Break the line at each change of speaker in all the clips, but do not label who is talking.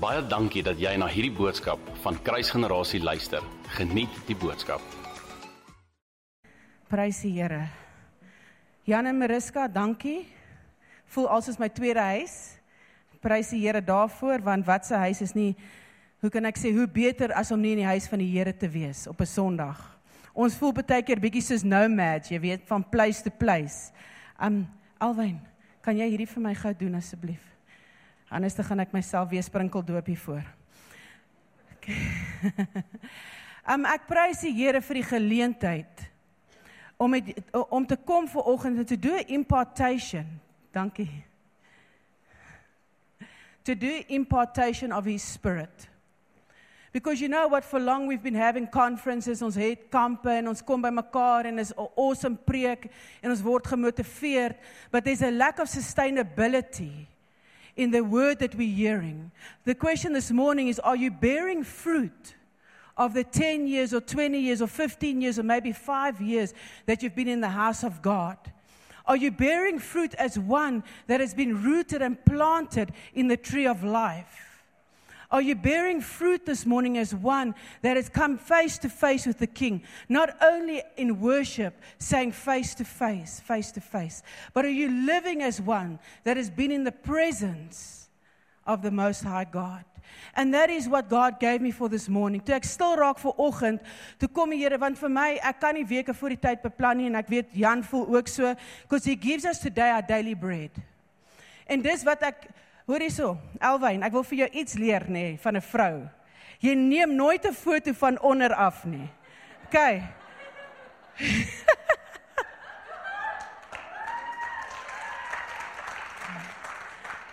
Baie dankie dat jy na hierdie boodskap van Kruisgenerasie luister. Geniet die boodskap.
Prys die Here. Jan en Mariska, dankie. Voel alsoos my tweede huis. Prys die Here daarvoor want wat se huis is nie hoe kan ek sê hoe beter as om nie in die huis van die Here te wees op 'n Sondag. Ons voel baie keer bietjie soos nomads, jy weet, van place to place. Um Alwyn, kan jy hierdie vir my gou doen asseblief? Anders dan gaan ek myself weer sprinkel doop hier voor. Okay. um ek prys die Here vir die geleentheid om met, om te kom vir oggend en te doen impartation. Dankie. To do impartation of his spirit. Because you know what for long we've been having conferences, ons het kampe en ons kom by mekaar en is 'n awesome preek en ons word gemotiveerd, but there's a lack of sustainability in the word that we're hearing. The question this morning is are you bearing fruit? of the 10 years or 20 years or 15 years or maybe 5 years that you've been in the house of God? Are you bearing fruit as one that has been rooted and planted in the tree of life? Are you bearing fruit this morning as one that has come face to face with the King? Not only in worship, saying face to face, face to face, but are you living as one that has been in the presence of the Most High God? And that is what God gave me for this morning. Toe ek stil raak vir oggend, toe kom die Here want vir my, ek kan nie weke voor die tyd beplan nie en ek weet Jan voel ook so because he gives us today our daily bread. En dis wat ek Hoor hierso, Elwyn, ek wil vir jou iets leer nê nee, van 'n vrou. Jy neem nooit 'n foto van onder af nie. OK.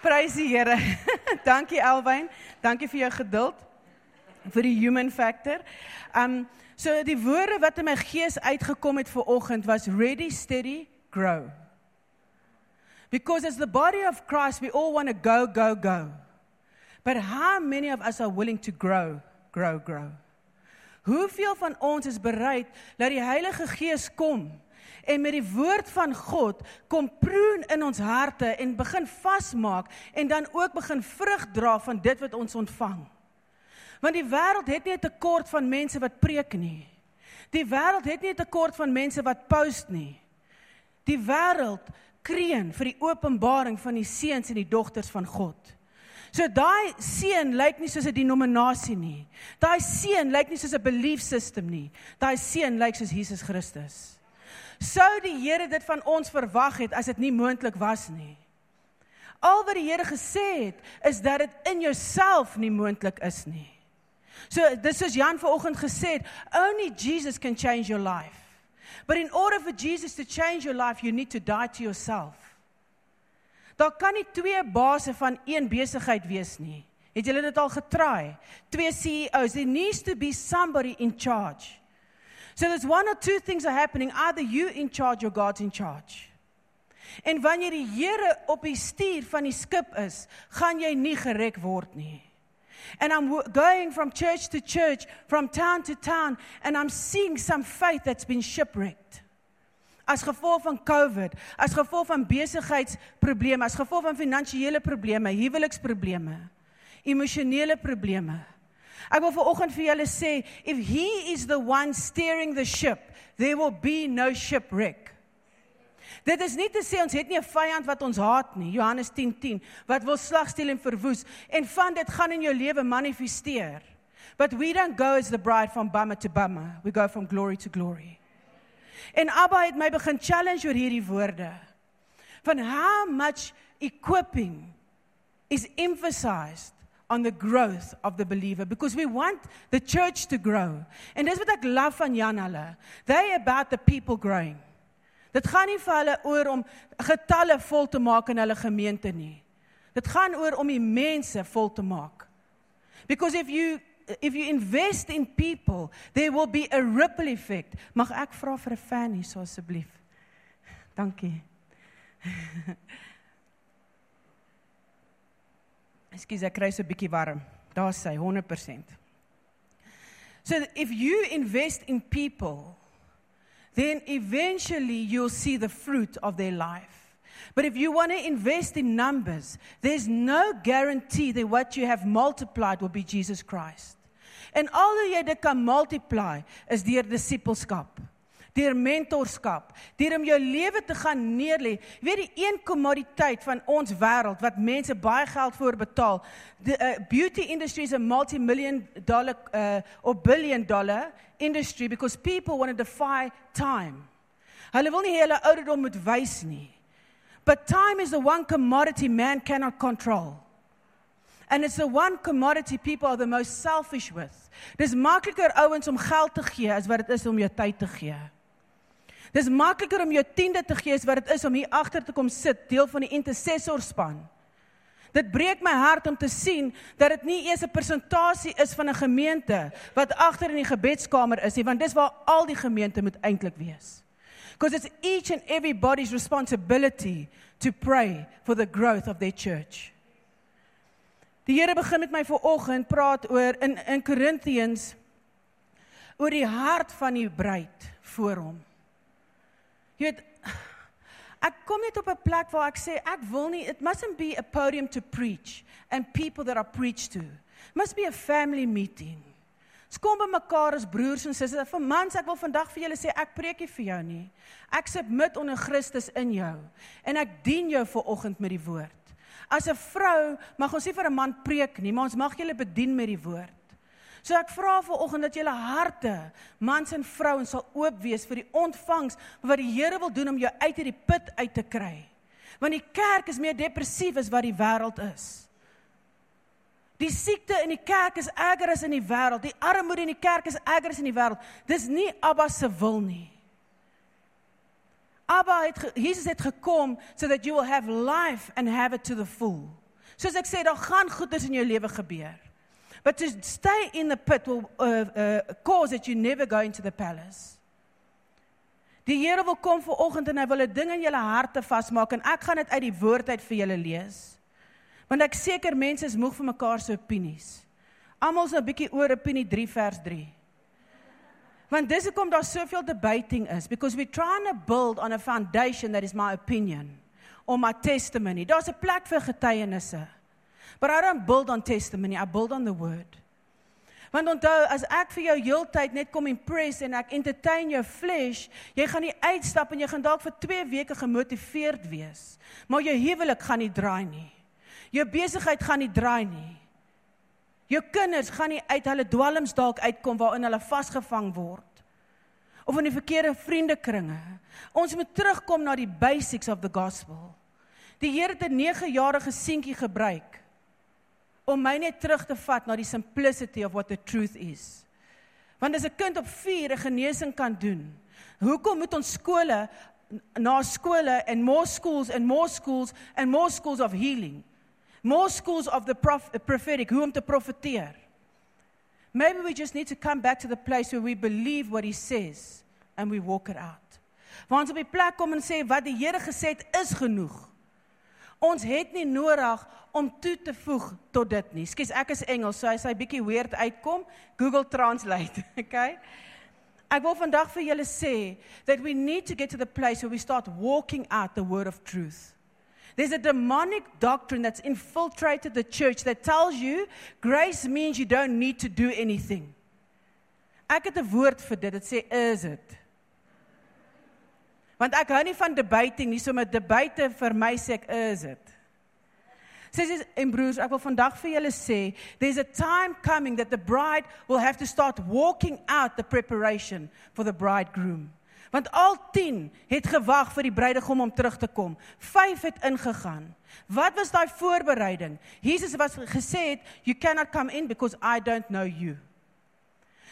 Prys die Here. Dankie Elwyn. Dankie vir jou geduld vir die human factor. Um so die woorde wat in my gees uitgekom het vir oggend was ready steady grow. Because as the body of Christ, we all want to go, go, go. But how many of us are willing to grow, grow, grow? Hoeveel van ons is bereid dat die Heilige Gees kom en met die woord van God kom proen in ons harte en begin vasmaak en dan ook begin vrug dra van dit wat ons ontvang? Want die wêreld het nie 'n tekort van mense wat preek nie. Die wêreld het nie 'n tekort van mense wat post nie. Die wêreld kreun vir die openbaring van die seuns en die dogters van God. So daai seun lyk nie soos 'n denominasie nie. Daai seun lyk nie soos 'n belief system nie. Daai seun lyk soos Jesus Christus. Sou die Here dit van ons verwag het as dit nie moontlik was nie. Al wat die Here gesê het is dat dit in jouself nie moontlik is nie. So dis soos Jan vanoggend gesê het, only Jesus can change your life. But in order for Jesus to change your life, you need to die to yourself. Daar kan nie twee basse van een besigheid wees nie. Het julle dit al getraai? Twee CEOs, there needs to be somebody in charge. So there's one or two things are happening, either you in charge or God's in charge. En wanneer die Here op die stuur van die skip is, gaan jy nie gereg word nie. And I'm going from church to church, from town to town, and I'm seeing some faith that's been shipwrecked. As gevolg van COVID, as gevolg van besigheidsprobleme, as gevolg van finansiële probleme, huweliksprobleme, emosionele probleme. Ek wil vanoggend vir julle sê, if he is the one steering the ship, there will be no shipwreck. Dit is nie te sê ons het nie 'n vyand wat ons haat nie. Johannes 10:10 10, wat wil slag steel en verwoes en van dit gaan in jou lewe manifesteer. But we don't go as the bride from bummer to bummer. We go from glory to glory. En Abba het my begin challenge oor hierdie woorde. Van how much equipping is emphasized on the growth of the believer because we want the church to grow. And dis wat ek love van Jan hulle. They about the people growing. Dit gaan nie vir hulle oor om getalle vol te maak in hulle gemeente nie. Dit gaan oor om die mense vol te maak. Because if you if you invest in people, there will be a ripple effect. Mag ek vra vir 'n fan hier so asseblief? Dankie. Ekskuus, ek kry so 'n bietjie warm. Daar sê 100%. So if you invest in people, then eventually you'll see the fruit of their life. But if you want to invest in numbers, there's no guarantee that what you have multiplied will be Jesus Christ. En al hoe jy dit kan multiply is deur disippelskap deur mentorskap, deur om jou lewe te gaan neerlê. Weet die een kommoditeit van ons wêreld wat mense baie geld vir betaal. The uh, beauty industry is a multi-million dollar uh, or billion dollar industry because people want to defy time. Hulle wil nie hulle ouderdom moet wys nie. But time is the one commodity man cannot control. And it's the one commodity people are the most selfish with. Dis makliker ouens om geld te gee as wat dit is om jou tyd te gee. Dis makliker om jou tiende te gee as wat dit is om hier agter te kom sit, deel van die intercessorspan. Dit breek my hart om te sien dat dit nie eers 'n persentasie is van 'n gemeente wat agter in die gebedskamer is nie, want dis waar al die gemeente moet eintlik wees. Because it's each and everybody's responsibility to pray for the growth of their church. Die Here begin met my vooroggend praat oor in in Korintiëns oor die hart van die bruid voor hom. Jy weet ek kom net op 'n plek waar ek sê ek wil nie it mustn't be a podium to preach and people that are preached to. It must be a family meeting. Ons kom by mekaar as broers en susters. Vir mans ek wil vandag vir julle sê ek preek nie vir jou nie. Ek submit onder Christus in jou en ek dien jou ver oggend met die woord. As 'n vrou mag ons nie vir 'n man preek nie, maar ons mag julle bedien met die woord. So ek vra vir oggend dat julle harte, mans en vrouens sal oop wees vir die ontvangs wat die Here wil doen om jou uit hierdie put uit te kry. Want die kerk is meer depressief as wat die wêreld is. Die siekte in die kerk is erger as in die wêreld. Die armoede in die kerk is erger as in die wêreld. Dis nie Abba se wil nie. Abba het Jesus het gekom so that you will have life and have it to the full. Soos ek sê, daar gaan goeders in jou lewe gebeur. But to stay in the pit will uh, uh, cause that you never go into the palace. Die Here wil kom vir oggend en hy wil 'n ding in julle harte vasmaak en ek gaan dit uit die woord uit vir julle lees. Want ek seker mense is moeg vir mekaar se opinies. Almal is 'n bietjie oor opinie 3 vers 3. Want dis hoekom daar soveel debating is because we trying to build on a foundation that is my opinion or my testimony. Daar's 'n plek vir getuienisse. But I don't build on testimony, I build on the word. Want onthou, as ek vir jou heeltyd net kom impress en ek entertain jou flesh, jy gaan nie uitstap en jy gaan dalk vir 2 weke gemotiveerd wees. Maar jou huwelik gaan nie draai nie. Jou besigheid gaan nie draai nie. Jou kinders gaan nie uit hulle dwalms dalk uitkom waarin hulle vasgevang word. Of in die verkeerde vriendekringe. Ons moet terugkom na die basics of the gospel. Die Here het 'n 9-jarige seentjie gebruik om my net terug te vat na die simplicity of what the truth is. Want as 'n kind op 4 'n genesing kan doen, hoekom moet ons skole na skole en more schools and more schools and more schools of healing? More schools of the prof prophetic, hoe om te profeteer. Maybe we just need to come back to the place where we believe what he says and we walk it out. Want ons op die plek kom en sê wat die Here gesê het is genoeg. Ons het nie nodig om toe te voeg tot dit nie. Skus, ek is Engels, so as hy bietjie weird uitkom, Google Translate, okay? Ek wil vandag vir julle sê that we need to get to the place where we start walking out the word of truth. There's a demonic doctrine that's infiltrated the church that tells you grace means you don't need to do anything. Ek het 'n woord vir dit. Dit sê is it. Want ek hou nie van debating nie, so met debate vir my sê ek is dit. Sissies en broers, ek wil vandag vir julle sê, there's a time coming that the bride will have to start walking out the preparation for the bridegroom. Want al 10 het gewag vir die bruidegom om terug te kom. 5 het ingegaan. Wat was daai voorbereiding? Jesus was gesê het, you cannot come in because I don't know you.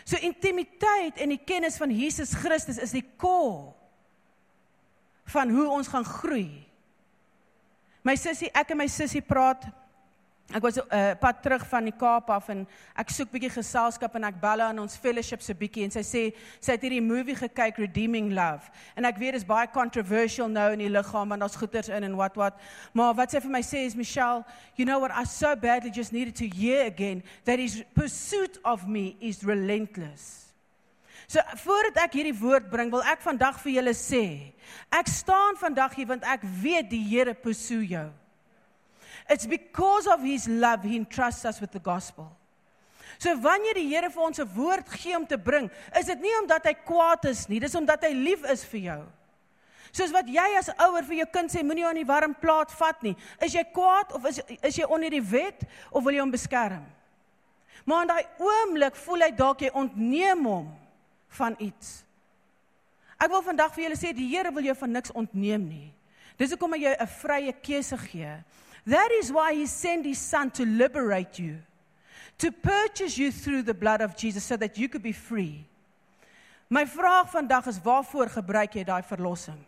So intimiteit en die kennis van Jesus Christus is die core van hoe ons gaan groei. My sussie, ek en my sussie praat. Ek was 'n uh, eh, pad terug van die Kaap af en ek soek bietjie geselskap en ek bel aan ons fellowship se bietjie en sy sê sy het hierdie movie gekyk Redeeming Love. En ek weet dit is baie controversial nou in die liggaam want daar's goeters in en wat wat. Maar wat sy vir my sê is Michelle, you know what I so badly just needed to hear again that his pursuit of me is relentless. So voordat ek hierdie woord bring, wil ek vandag vir julle sê, ek staan vandag hier want ek weet die Here pursue jou. It's because of his love he entrusts us with the gospel. So wanneer die Here vir ons 'n woord gee om te bring, is dit nie omdat hy kwaad is nie, dis omdat hy lief is vir jou. Soos wat jy as ouer vir jou kind sê moenie aan die warm plaat vat nie. Is jy kwaad of is is jy onder die wet of wil jy hom beskerm? Maar in daai oomblik voel hy dalk jy ontneem hom van iets. Ek wil vandag vir julle sê die Here wil jou van niks ontneem nie. Dis hoekom hy jou 'n vrye keuse gee. That is why he sent his son to liberate you. To purchase you through the blood of Jesus so that you could be free. My vraag vandag is waarvoor gebruik jy daai verlossing?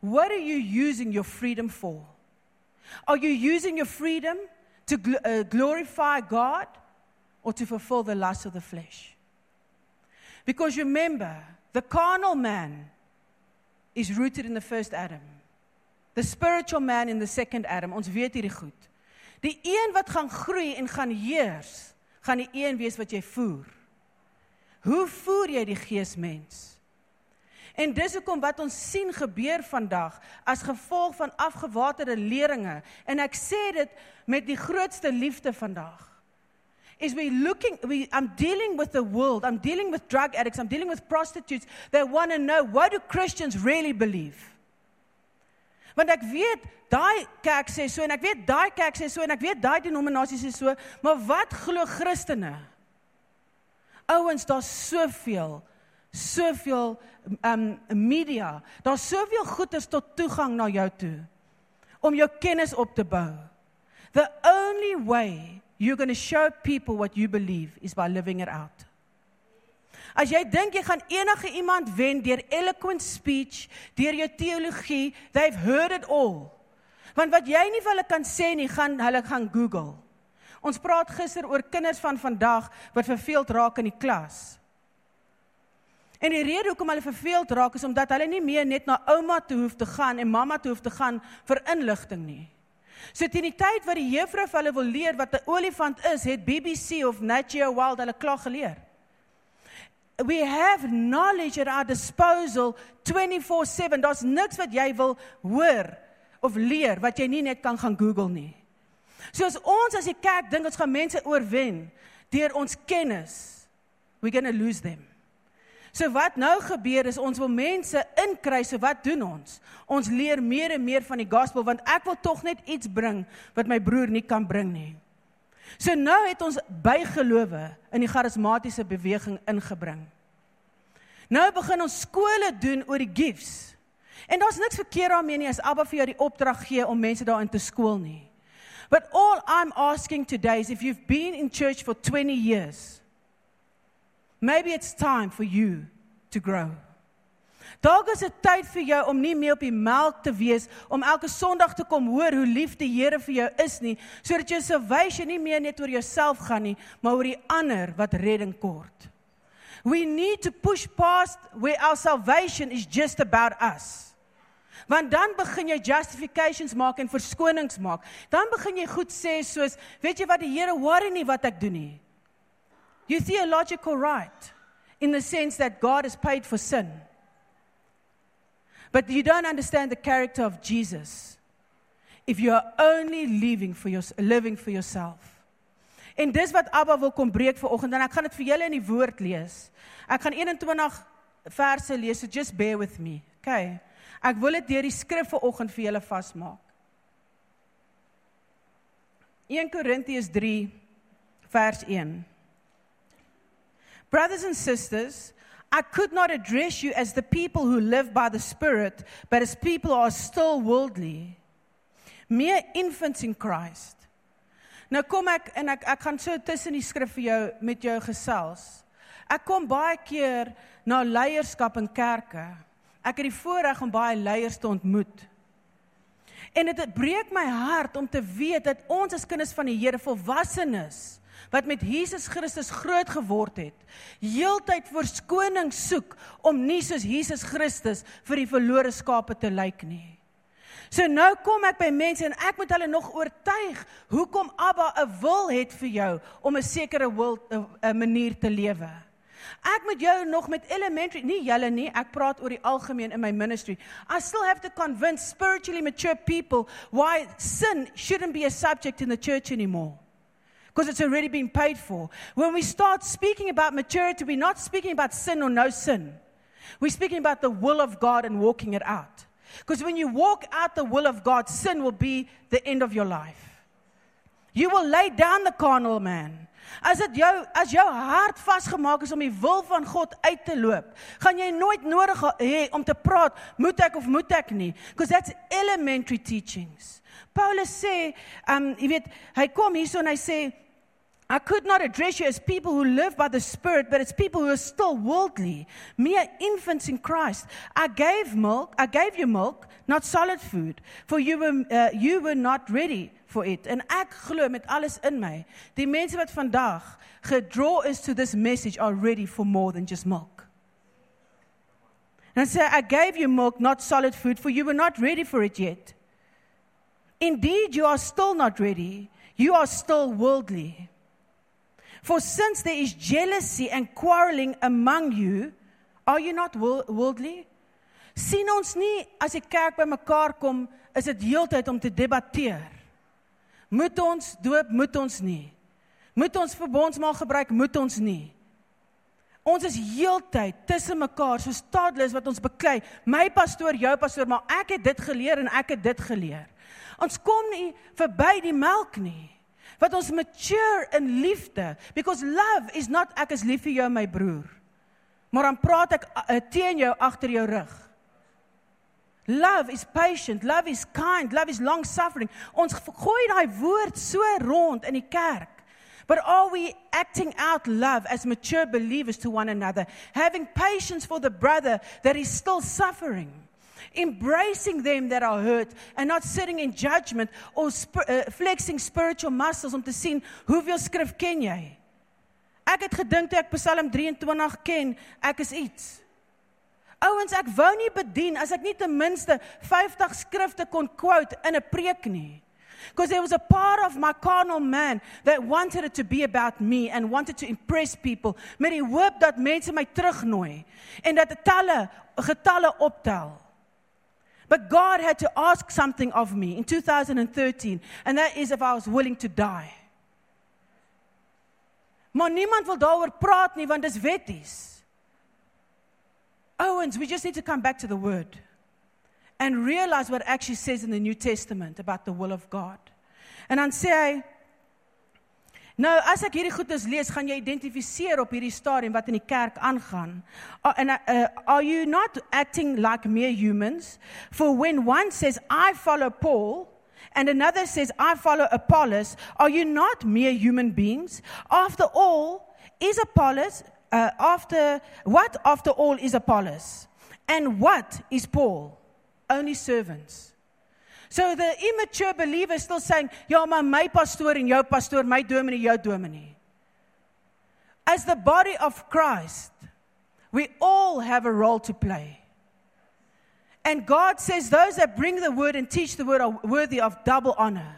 What are you using your freedom for? Are you using your freedom to gl uh, glorify God or to fulfill the lust of the flesh? Because remember, the carnal man is rooted in the first Adam. The spiritual man in the second Adam. Ons weet hierdie goed. Die een wat gaan groei en gaan heers, gaan die een wees wat jy voer. Hoe voer jy die geesmens? En dis hoekom wat ons sien gebeur vandag as gevolg van afgewaterde leringe en ek sê dit met die grootste liefde vandag is we looking we I'm dealing with the world. I'm dealing with drug addicts. I'm dealing with prostitutes. They want to know what do Christians really believe? Want ek weet daai kerk sê so en ek weet daai kerk sê so en ek weet daai denominasie sê so, maar wat glo Christene? Ouens, daar's soveel soveel um media. Daar's soveel goeders tot toegang na jou toe om jou kennis op te bou. The only way You're going to show people what you believe is by living it out. As jy dink jy gaan enige iemand wen deur eloquent speech, deur jou teologie, they've heard it all. Want wat jy nie vir hulle kan sê nie, gaan hulle gaan Google. Ons praat gister oor kinders van vandag wat verveeld raak in die klas. En die rede hoekom hulle verveeld raak is omdat hulle nie meer net na ouma toe hoef te gaan en mamma toe hoef te gaan vir inligting nie. So teen die tyd wat die juffrou vir hulle wil leer wat 'n olifant is, het BBC of Nat Geo Wild hulle klaar geleer. We have knowledge at our disposal 24/7. Daar's niks wat jy wil hoor of leer wat jy nie net kan gaan Google nie. So as ons as die kerk dink ons gaan mense oorwen deur ons kennis, we're going to lose them. So wat nou gebeur is ons wil mense inkry, so wat doen ons? Ons leer meer en meer van die gospel want ek wil tog net iets bring wat my broer nie kan bring nie. So nou het ons bygelowe in die charismatiese beweging ingebring. Nou begin ons skole doen oor die gifts. En daar's niks verkeerd daarmee nie as Abba vir jou die opdrag gee om mense daarin te skool nie. But all I'm asking today is if you've been in church for 20 years, Maybe it's time for you to grow. Dalk is dit tyd vir jou om nie meer op die melk te wees om elke Sondag te kom hoor hoe lief die Here vir jou is nie, sodat jou salvation nie meer net oor jouself gaan nie, maar oor die ander wat redding kort. We need to push past where our salvation is just about us. Want dan begin jy justifications maak en verskonings maak. Dan begin jy goed sê soos, weet jy wat die Here worry nie wat ek doen nie. You're theological right in the sense that God has paid for sin. But you don't understand the character of Jesus if you are only living for, your, living for yourself. En dis wat Abba wil kom breek vir oggend en ek gaan dit vir julle in die woord lees. Ek gaan 21 verse lees, so just bear with me. Okay. Ek wil dit deur die skrif vir oggend vir julle vasmaak. 1 Korintiërs 3 vers 1. Brothers and sisters, I could not address you as the people who live by the Spirit, but as people who are still worldly, mere infants in Christ. Nou kom ek en ek ek gaan so tussen die skrif vir jou met jou gesels. Ek kom baie keer na leierskap in kerke. Ek het die voorreg om baie leiers te ontmoet. En dit breek my hart om te weet dat ons as kinders van die Here volwassenes is wat met Jesus Christus groot geword het, heeltyd verskoning soek om nie soos Jesus Christus vir die verlore skape te lyk nie. So nou kom ek by mense en ek moet hulle nog oortuig hoekom Abba 'n wil het vir jou om 'n sekere wil 'n manier te lewe. Ek moet jou nog met elementary, nie julle nie, ek praat oor die algemeen in my ministry. I still have to convince spiritually mature people why sin shouldn't be a subject in the church anymore. Because it's already been paid for. When we start speaking about maturity, we're not speaking about sin or no sin. We're speaking about the will of God and walking it out. Because when you walk out the will of God, sin will be the end of your life. You will lay down the carnal man. As dit jou as jou hart vasgemaak is om die wil van God uit te loop, gaan jy nooit nodig hê om te praat moet ek of moet ek nie, because that's elementary teachings. Paulus sê, um jy weet, hy kom hierso en hy sê I could not address you as people who live by the Spirit, but as people who are still worldly, mere infants in Christ. I gave milk, I gave you milk, not solid food, for you were, uh, you were not ready for it. En ek glo met alles in my, die mense wat vandag gedraw is to this message are ready for more than just milk. And I say, I gave you milk, not solid food, for you were not ready for it yet. Indeed, you are still not ready. You are still worldly. For since there is jealousy and quarreling among you, are you not worldly? sien ons nie as die kerk bymekaar kom, is dit heeltyd om te debatteer. Moet ons doop, moet ons nie. Moet ons verbondsmaal gebruik, moet ons nie. Ons is heeltyd tussen mekaar so stadlus wat ons beklei. My pastoor, jou pastoor, maar ek het dit geleer en ek het dit geleer. Ons kom nie verby die melk nie. Wat ons mature in liefde because love is not ek is lief vir jou my broer. Maar dan praat ek uh, teen jou agter jou rug. Love is patient, love is kind, love is long suffering. Ons gooi daai woord so rond in die kerk. But are we acting out love as mature believers to one another, having patience for the brother that is still suffering, embracing them that are hurt and not sitting in judgment or sp uh, flexing spiritual muscles om te sien hoeveel skrif ken jy? Ek het gedink ek Psalm 23 ken, ek is iets. Ouens, ek wou nie bedien as ek nie ten minste 50 skrifte kon quote in 'n preek nie. Because there was a part of my carnal man that wanted it to be about me and wanted to impress people. Met die hoop dat mense my terugnooi en dat talle getalle optel. But God had to ask something of me in 2013 and that is if I was willing to die. Maar niemand wil daaroor praat nie want dis wetties. Owens, we just need to come back to the word and realize what actually says in the New Testament about the will of God. En dan sê hy Nou, as ek hierdie goedes lees, gaan jy identifiseer op hierdie stadium wat in die kerk aangaan. Uh, and uh, are you not acting like mere humans? For when one says I follow Paul and another says I follow Apollos, are you not mere human beings? After all, is Apollos uh, after what after all is Apollos and what is Paul? Only servants. So the immature believer is still saying, "Ja, maar my pastoor en jou pastoor, my dominee, jou dominee." As the body of Christ, we all have a role to play. And God says those that bring the word and teach the word are worthy of double honor.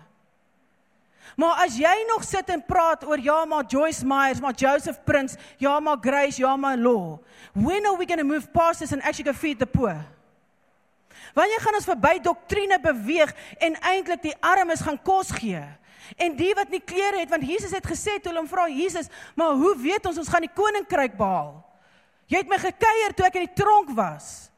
Maar as jy nog sit en praat oor ja maar Joyce Myers, maar Joseph Prince, ja maar Grace, ja maar Law. When are we going to move past this and actually go feed the poor? Wanneer gaan ons verby doktrine beweeg en eintlik die armes gaan kos gee? En die wat nie klere het want Jesus het gesê toe hulle hom vra Jesus, maar hoe weet ons ons gaan die koninkryk behaal? Jy het my gekuier toe ek in die tronk was.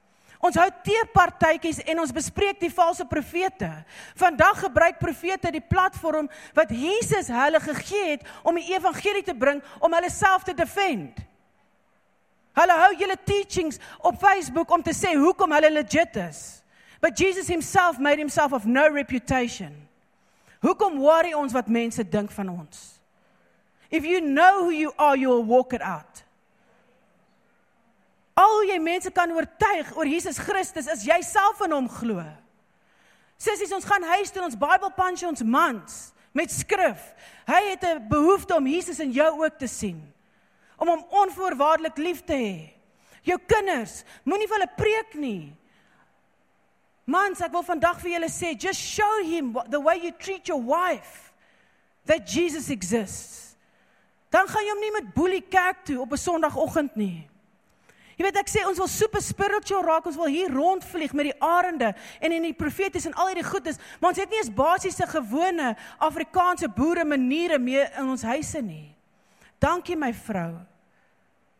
Ons hou teepartytjies en ons bespreek die valse profete. Vandag gebruik profete die platform wat Jesus hulle gegee het om die evangelie te bring om hulle self te defend. Hulle hou julle teachings op Facebook om te sê hoekom hulle legit is. But Jesus himself made himself of no reputation. Hoekom worry ons wat mense dink van ons? If you know who you are, you will walk it out. Al hoe jy mense kan oortuig oor Jesus Christus is jy self in hom glo. Sissies, ons gaan huis toe ons Bybel punch ons mans met skrif. Hy het 'n behoefte om Jesus in jou ook te sien. Om hom onvoorwaardelik lief te hê. Jou kinders, moenie vir hulle preek nie. Mans, ek wil vandag vir julle sê, just show him the way you treat your wife that Jesus exists. Dan gaan jy hom nie met boelie kerk toe op 'n Sondagoggend nie. Jy weet ek sê ons wil super spiritual raak, ons wil hier rondvlieg met die arende en in die profeties en al hierdie goedes, maar ons het nie eens basiese gewone Afrikaanse boere maniere meer in ons huise nie. Dankie my vrou.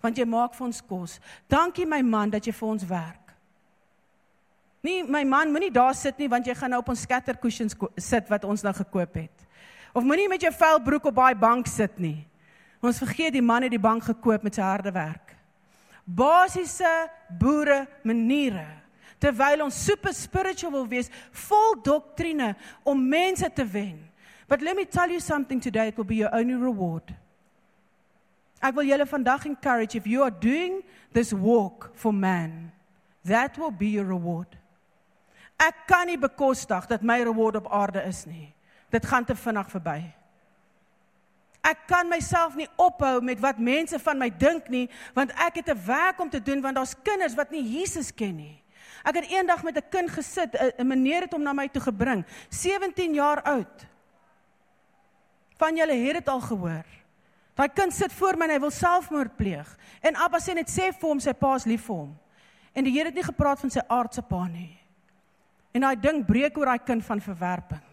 Want jy maak vir ons kos. Dankie my man dat jy vir ons werk. Nee, my man, moenie daar sit nie want jy gaan nou op ons scatter cushions sit wat ons nou gekoop het. Of moenie met jou vuil broek op daai bank sit nie. Ons vergeet die man het die bank gekoop met sy harde werk. Basiese boere maniere terwyl ons super spiritual wil wees, vol doktrine om mense te wen. But let me tell you something today it will be your only reward. Ek wil julle vandag encourage if you are doing this walk for man, that will be your reward. Ek kan nie bekostig dat my reward op aarde is nie. Dit gaan te vinnig verby. Ek kan myself nie ophou met wat mense van my dink nie, want ek het 'n werk om te doen want daar's kinders wat nie Jesus ken nie. Ek het eendag met 'n kind gesit, 'n meneer het hom na my toe gebring, 17 jaar oud. Van julle het dit al gehoor. Daai kind sit voor my en hy wil selfmoord pleeg. En Abba sê net sê vir hom sy pa's lief vir hom. En die Here het nie gepraat van sy aardse pa nie. En daai ding breek oor daai kind van verwerping.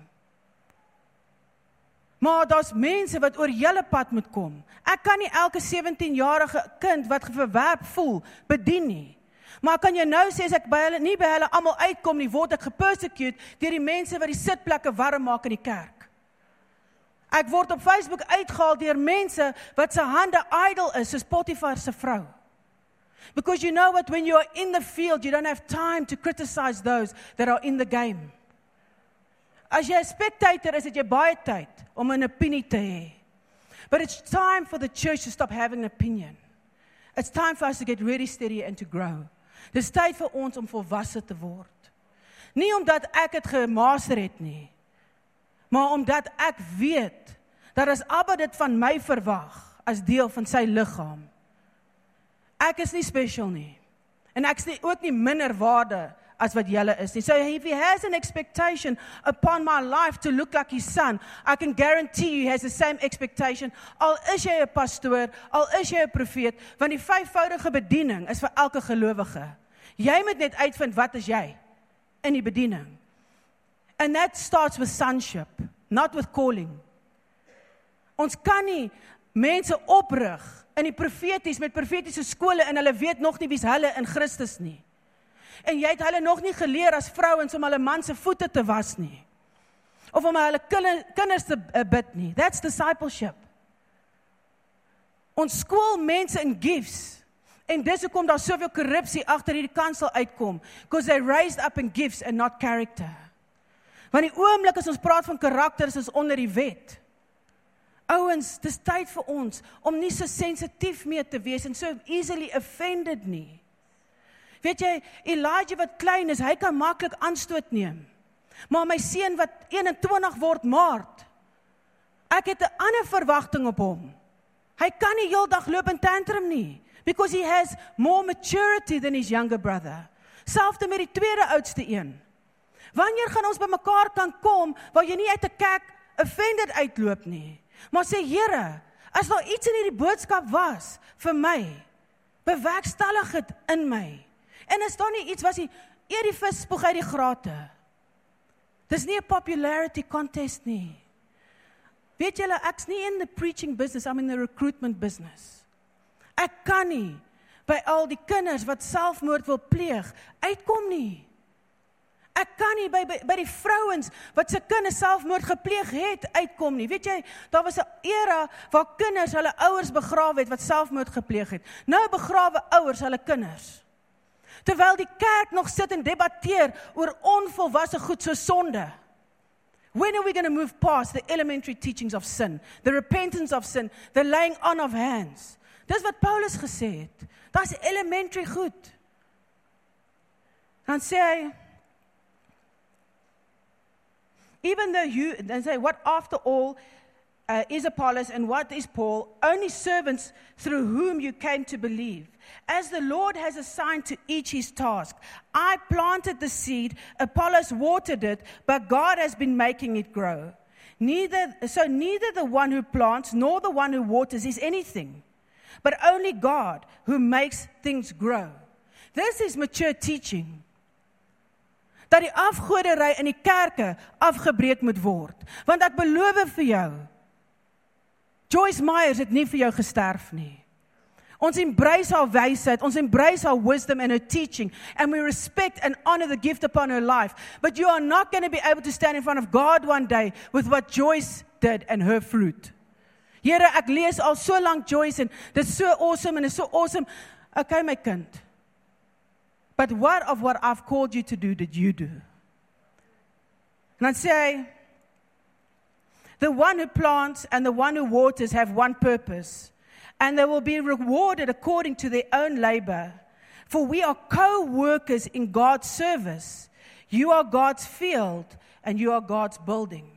Maar daar's mense wat oor julle pad moet kom. Ek kan nie elke 17-jarige kind wat verwerp voel bedien nie. Maar kan jy nou sê as ek by hulle nie by hulle almal uitkom nie, word ek gepersecute deur die mense wat die sitplekke warm maak in die kerk. Ek word op Facebook uitgehaal deur mense wat se hande idle is, soos Potifar se vrou. Because you know what when you are in the field, you don't have time to criticize those that are in the game. As jy 'n spectator is, het jy baie tyd om 'n opinie te hê. But it's time for the church to stop having an opinion. It's time for us to get really steady and to grow. Dis tyd vir ons om volwasse te word. Nie omdat ek dit gemaster het nie, maar omdat ek weet dat as Abba dit van my verwag as deel van sy liggaam, ek is nie special nie. En ek is nie ook nie minder waarde as wat julle is nie. So if he has an expectation upon my life to look like his son, I can guarantee you he has the same expectation al is jy 'n pastoor, al is jy 'n profeet, want die vyfvoudige bediening is vir elke gelowige. Jy moet net uitvind wat is jy in die bediening. And that starts with sonship, not with calling. Ons kan nie mense oprig in die profeties met profetiese skole en hulle weet nog nie wie's hulle in Christus nie en jy het hulle nog nie geleer as vrouens om hulle man se voete te was nie. Of om hulle kinders te bid nie. That's discipleship. Ons skool mense in gifts. En dis hoekom daar soveel korrupsie agter hierdie kansel uitkom, because they raised up in gifts and not character. Want die oomblik as ons praat van karakter is ons onder die wet. Ouens, dis tyd vir ons om nie so sensitief mee te wees en so easily offended nie. Weet jy, Elijah wat klein is, hy kan maklik aanstoot neem. Maar my seun wat 21 word Maart, ek het 'n ander verwagting op hom. Hy kan nie heeldag loop in tantrum nie because he has more maturity than his younger brother. Selfs met die tweede oudste een. Wanneer gaan ons bymekaar kan kom waar jy nie uit 'n kerk offended uitloop nie, maar sê Here, as daar iets in hierdie boodskap was vir my, bewerkstellig dit in my. En is daar nie iets was hy eer die vis spoeg uit die grate. Dis nie 'n popularity contest nie. Weet julle, ek's nie in the preaching business, I'm in the recruitment business. Ek kan nie by al die kinders wat selfmoord wil pleeg uitkom nie. Ek kan nie by by, by die vrouens wat se kinders selfmoord gepleeg het uitkom nie. Weet jy, daar was 'n era waar kinders hulle ouers begrawe het wat selfmoord gepleeg het. Nou begrawe ouers hulle kinders terwyl die kerk nog sit en debatteer oor onvolwasse goed so sonde. When are we going to move past the elementary teachings of sin, the repentance of sin, the laying on of hands? Dis wat Paulus gesê het. Dis elementary goed. Dan sê hy even though you then say what after all uh, is Apollos and what is Paul? Only servants through whom you came to believe. As the Lord has assigned to each his task. I planted the seed, Apollos watered it, but God has been making it grow. Neither so neither the one who plants nor the one who waters is anything, but only God who makes things grow. This is mature teaching. Dat die afgoderry in die kerke afgebreek moet word. Want ek beloof vir jou Joyce Myers het nie vir jou gesterf nie. Ons embrace haar wysheid, ons embrace her wisdom and her teaching and we respect and honor the gift upon her life. But you are not going to be able to stand in front of God one day with what Joyce did and her fruit. Here ek lees al so lank Joyce en dit is so awesome en is so awesome. Okay my kind. But what of what I've called you to do did you do? And I'd say the one who plants and the one who waters have one purpose and they will be rewarded according to their own labor. For we are co workers in God's service. You are God's field and you are God's building.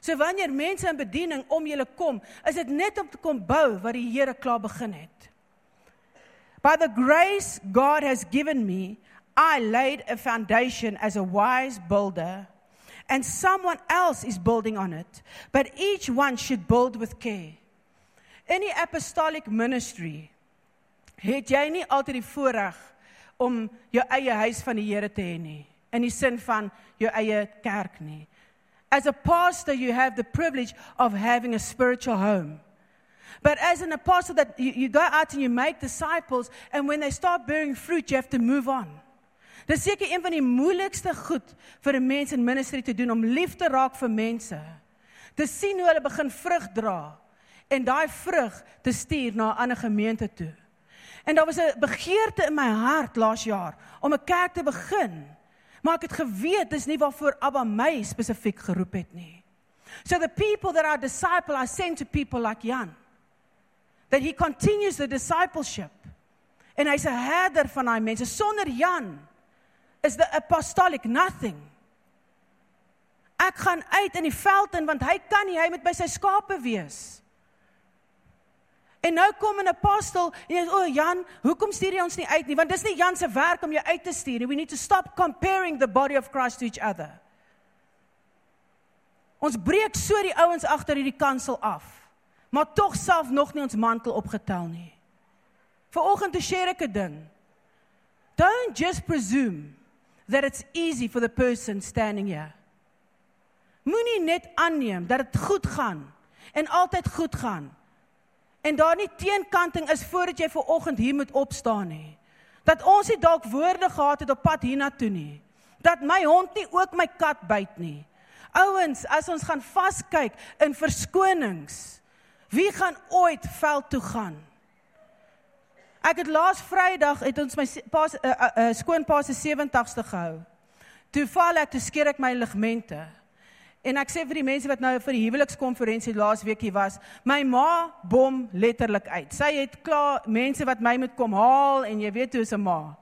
So wanneer mense in bediening om julle kom, is dit net om te kom bou wat die Here klaar begin het. By the grace God has given me, I laid a foundation as a wise builder, and someone else is building on it. But each one should build with care. In die apostolic ministry het jy nie altyd die voorreg om jou eie huis van die Here te hê nie in die sin van jou eie kerk nie. As a pastor you have the privilege of having a spiritual home. But as an apostle that you, you go out and you make disciples and when they start bearing fruit you have to move on. Dis seker een van die moeilikste goed vir 'n mens in ministry te doen om lief te raak vir mense. Te sien hoe hulle begin vrug dra en daai vrug te stuur na 'n ander gemeente toe. En daar was 'n begeerte in my hart laas jaar om 'n kerk te begin. Maar ek het geweet dis nie waarvoor Abba my spesifiek geroep het nie. So the people that are disciple are sent to people like Jan. That he continues the discipleship. En hy's 'n herder van daai mense. Sonder Jan is the apostolic nothing. Ek gaan uit in die veld in want hy kan nie, hy moet by sy skape wees. En nou kom 'n apostel en jy sê, "O Jan, hoekom stuur jy ons nie uit nie? Want dis nie Jan se werk om jou uit te stuur nie. We need to stop comparing the body of Christ to each other." Ons breek so die ouens agter hierdie kansel af. Maar tog self nog nie ons mantel opgetel nie. Vanoggend te share ek 'n ding. Don't just presume that it's easy for the person standing here. Moenie net aanneem dat dit goed gaan en altyd goed gaan en daar nie teenkanting is voordat jy ver oggend hier moet opstaan nie. Dat ons nie dalk woorde gehad het op pad hiernatoe nie. Dat my hond nie ook my kat byt nie. Ouens, as ons gaan vaskyk in verskonings, wie gaan ooit veld toe gaan? Ek het laas Vrydag het ons my pa se uh, uh, uh, skoonpa se 70ste gehou. Toe val ek, toe skeer ek my ligamente. En ek sê vir die mense wat nou vir die huwelikskonferensie laas week hier was, my ma bom letterlik uit. Sy het klaar mense wat my moet kom haal en jy weet hoe is 'n ma.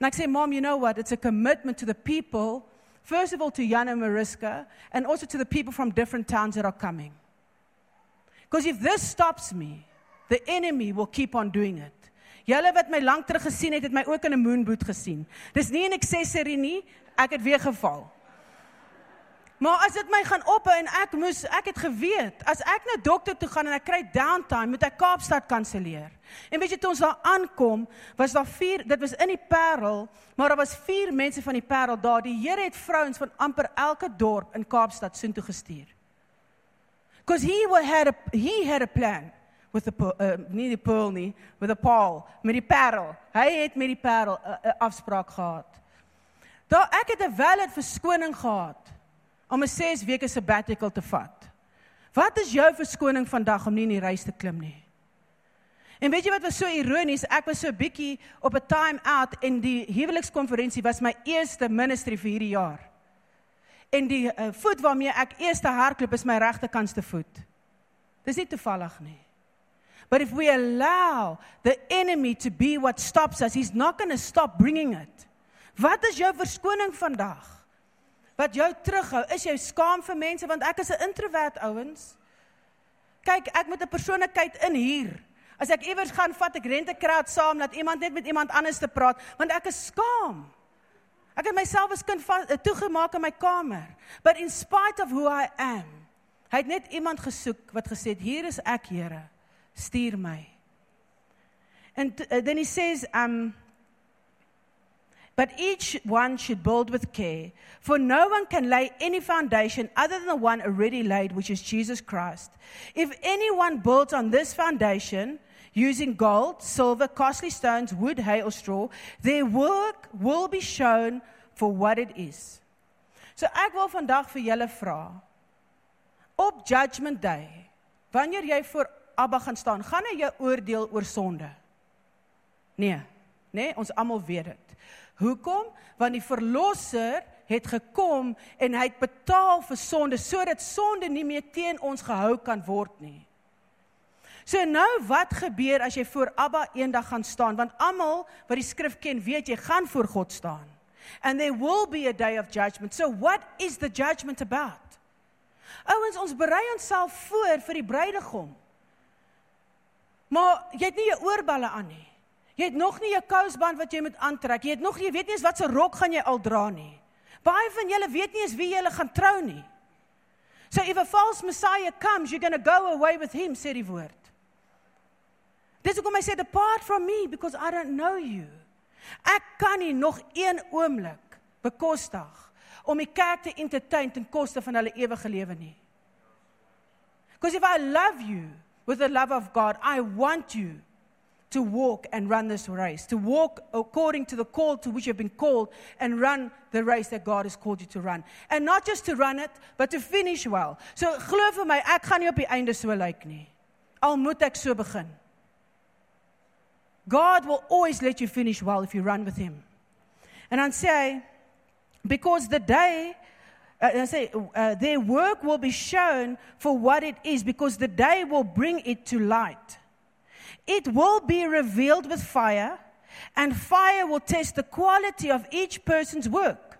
En ek sê mom, you know what? It's a commitment to the people, first of all to Jana Mariska and also to the people from different towns that are coming. Because if this stops me, the enemy will keep on doing it. Julle wat my lank terug gesien het, het my ook in 'n moonboot gesien. Dis nie 'n accessory nie, ek het weer geval. Maar as dit my gaan ophou en ek moes ek het geweet as ek na dokter toe gaan en ek kry downtime moet ek Kaapstad kanselleer. En weet jy toe ons daar aankom, was daar vier, dit was in die Parel, maar daar was vier mense van die Parel daar. Die Here het vrouens van amper elke dorp in Kaapstad soontoe gestuur. Because he had a he had a plan with the uh, nie die Pearl nie, with the Paul, met die Parel. Hy het met die Parel 'n uh, uh, afspraak gehad. Daar ek het 'n valid verskoning gehad om 'n 6 weke sabbatical te vat. Wat is jou verskoning vandag om nie in die reis te klim nie? En weet jy wat was so ironies? Ek was so bietjie op 'n time out en die huwelikskonferensie was my eerste ministry vir hierdie jaar. En die uh, voet waarmee ek eerste hardloop is my regterkantste voet. Dis nie toevallig nie. But if we allow the enemy to be what stops us, he's not going to stop bringing it. Wat is jou verskoning vandag? wat jou terughou? Is jy skaam vir mense want ek is 'n introwert ouens? Kyk, ek moet 'n persoonlikheid in hier. As ek iewers gaan vat ek rentekraat saam dat iemand net met iemand anders te praat want ek is skaam. Ek het myself as kind toegemaak in my kamer. But in spite of who I am, Hy het net iemand gesoek wat gesê het hier is ek Here, stuur my. And uh, then he says um But each one should build with care, for no one can lay any foundation other than the one already laid, which is Jesus Christ. If anyone builds on this foundation using gold, silver, costly stones, wood, hay, or straw, their work will be shown for what it is. So ek wil vandag vir julle vra op judgment day, wanneer jy voor Abba gaan staan, gaan hy jou oordeel oor sonde? Nee, nee, ons almal weet dit. Hoekom? Want die verlosser het gekom en hy het betaal vir sonde sodat sonde nie meer teen ons gehou kan word nie. So nou wat gebeur as jy voor Abba eendag gaan staan? Want almal wat die skrif ken, weet jy gaan voor God staan. And there will be a day of judgment. So what is the judgment about? Ouens, ons berei onsself voor vir die bruidegom. Maar jy het nie jou oorballe aan nie. Jy het nog nie 'n kousband wat jy moet aantrek. Jy het nog nie, jy weet nie eens wat se rok gaan jy al dra nie. Baie van julle weet nie eens wie julle gaan trou nie. So if a false messiah comes, you're going to go away with him, sê die woord. Dis hoekom hy sê depart from me because I don't know you. Ek kan nie nog een oomblik bekostig om die kerk te entertain ten koste van hulle ewige lewe nie. Because if I love you with the love of God, I want you to walk and run this race, to walk according to the call to which you've been called and run the race that God has called you to run. And not just to run it, but to finish well. So glo vir my, ek gaan nie op die einde so lyk nie. Al moet ek so begin. God will always let you finish well if you run with him. And I say because the day uh, I say uh, their work will be shown for what it is because the day will bring it to light. It will be revealed with fire, and fire will test the quality of each person's work.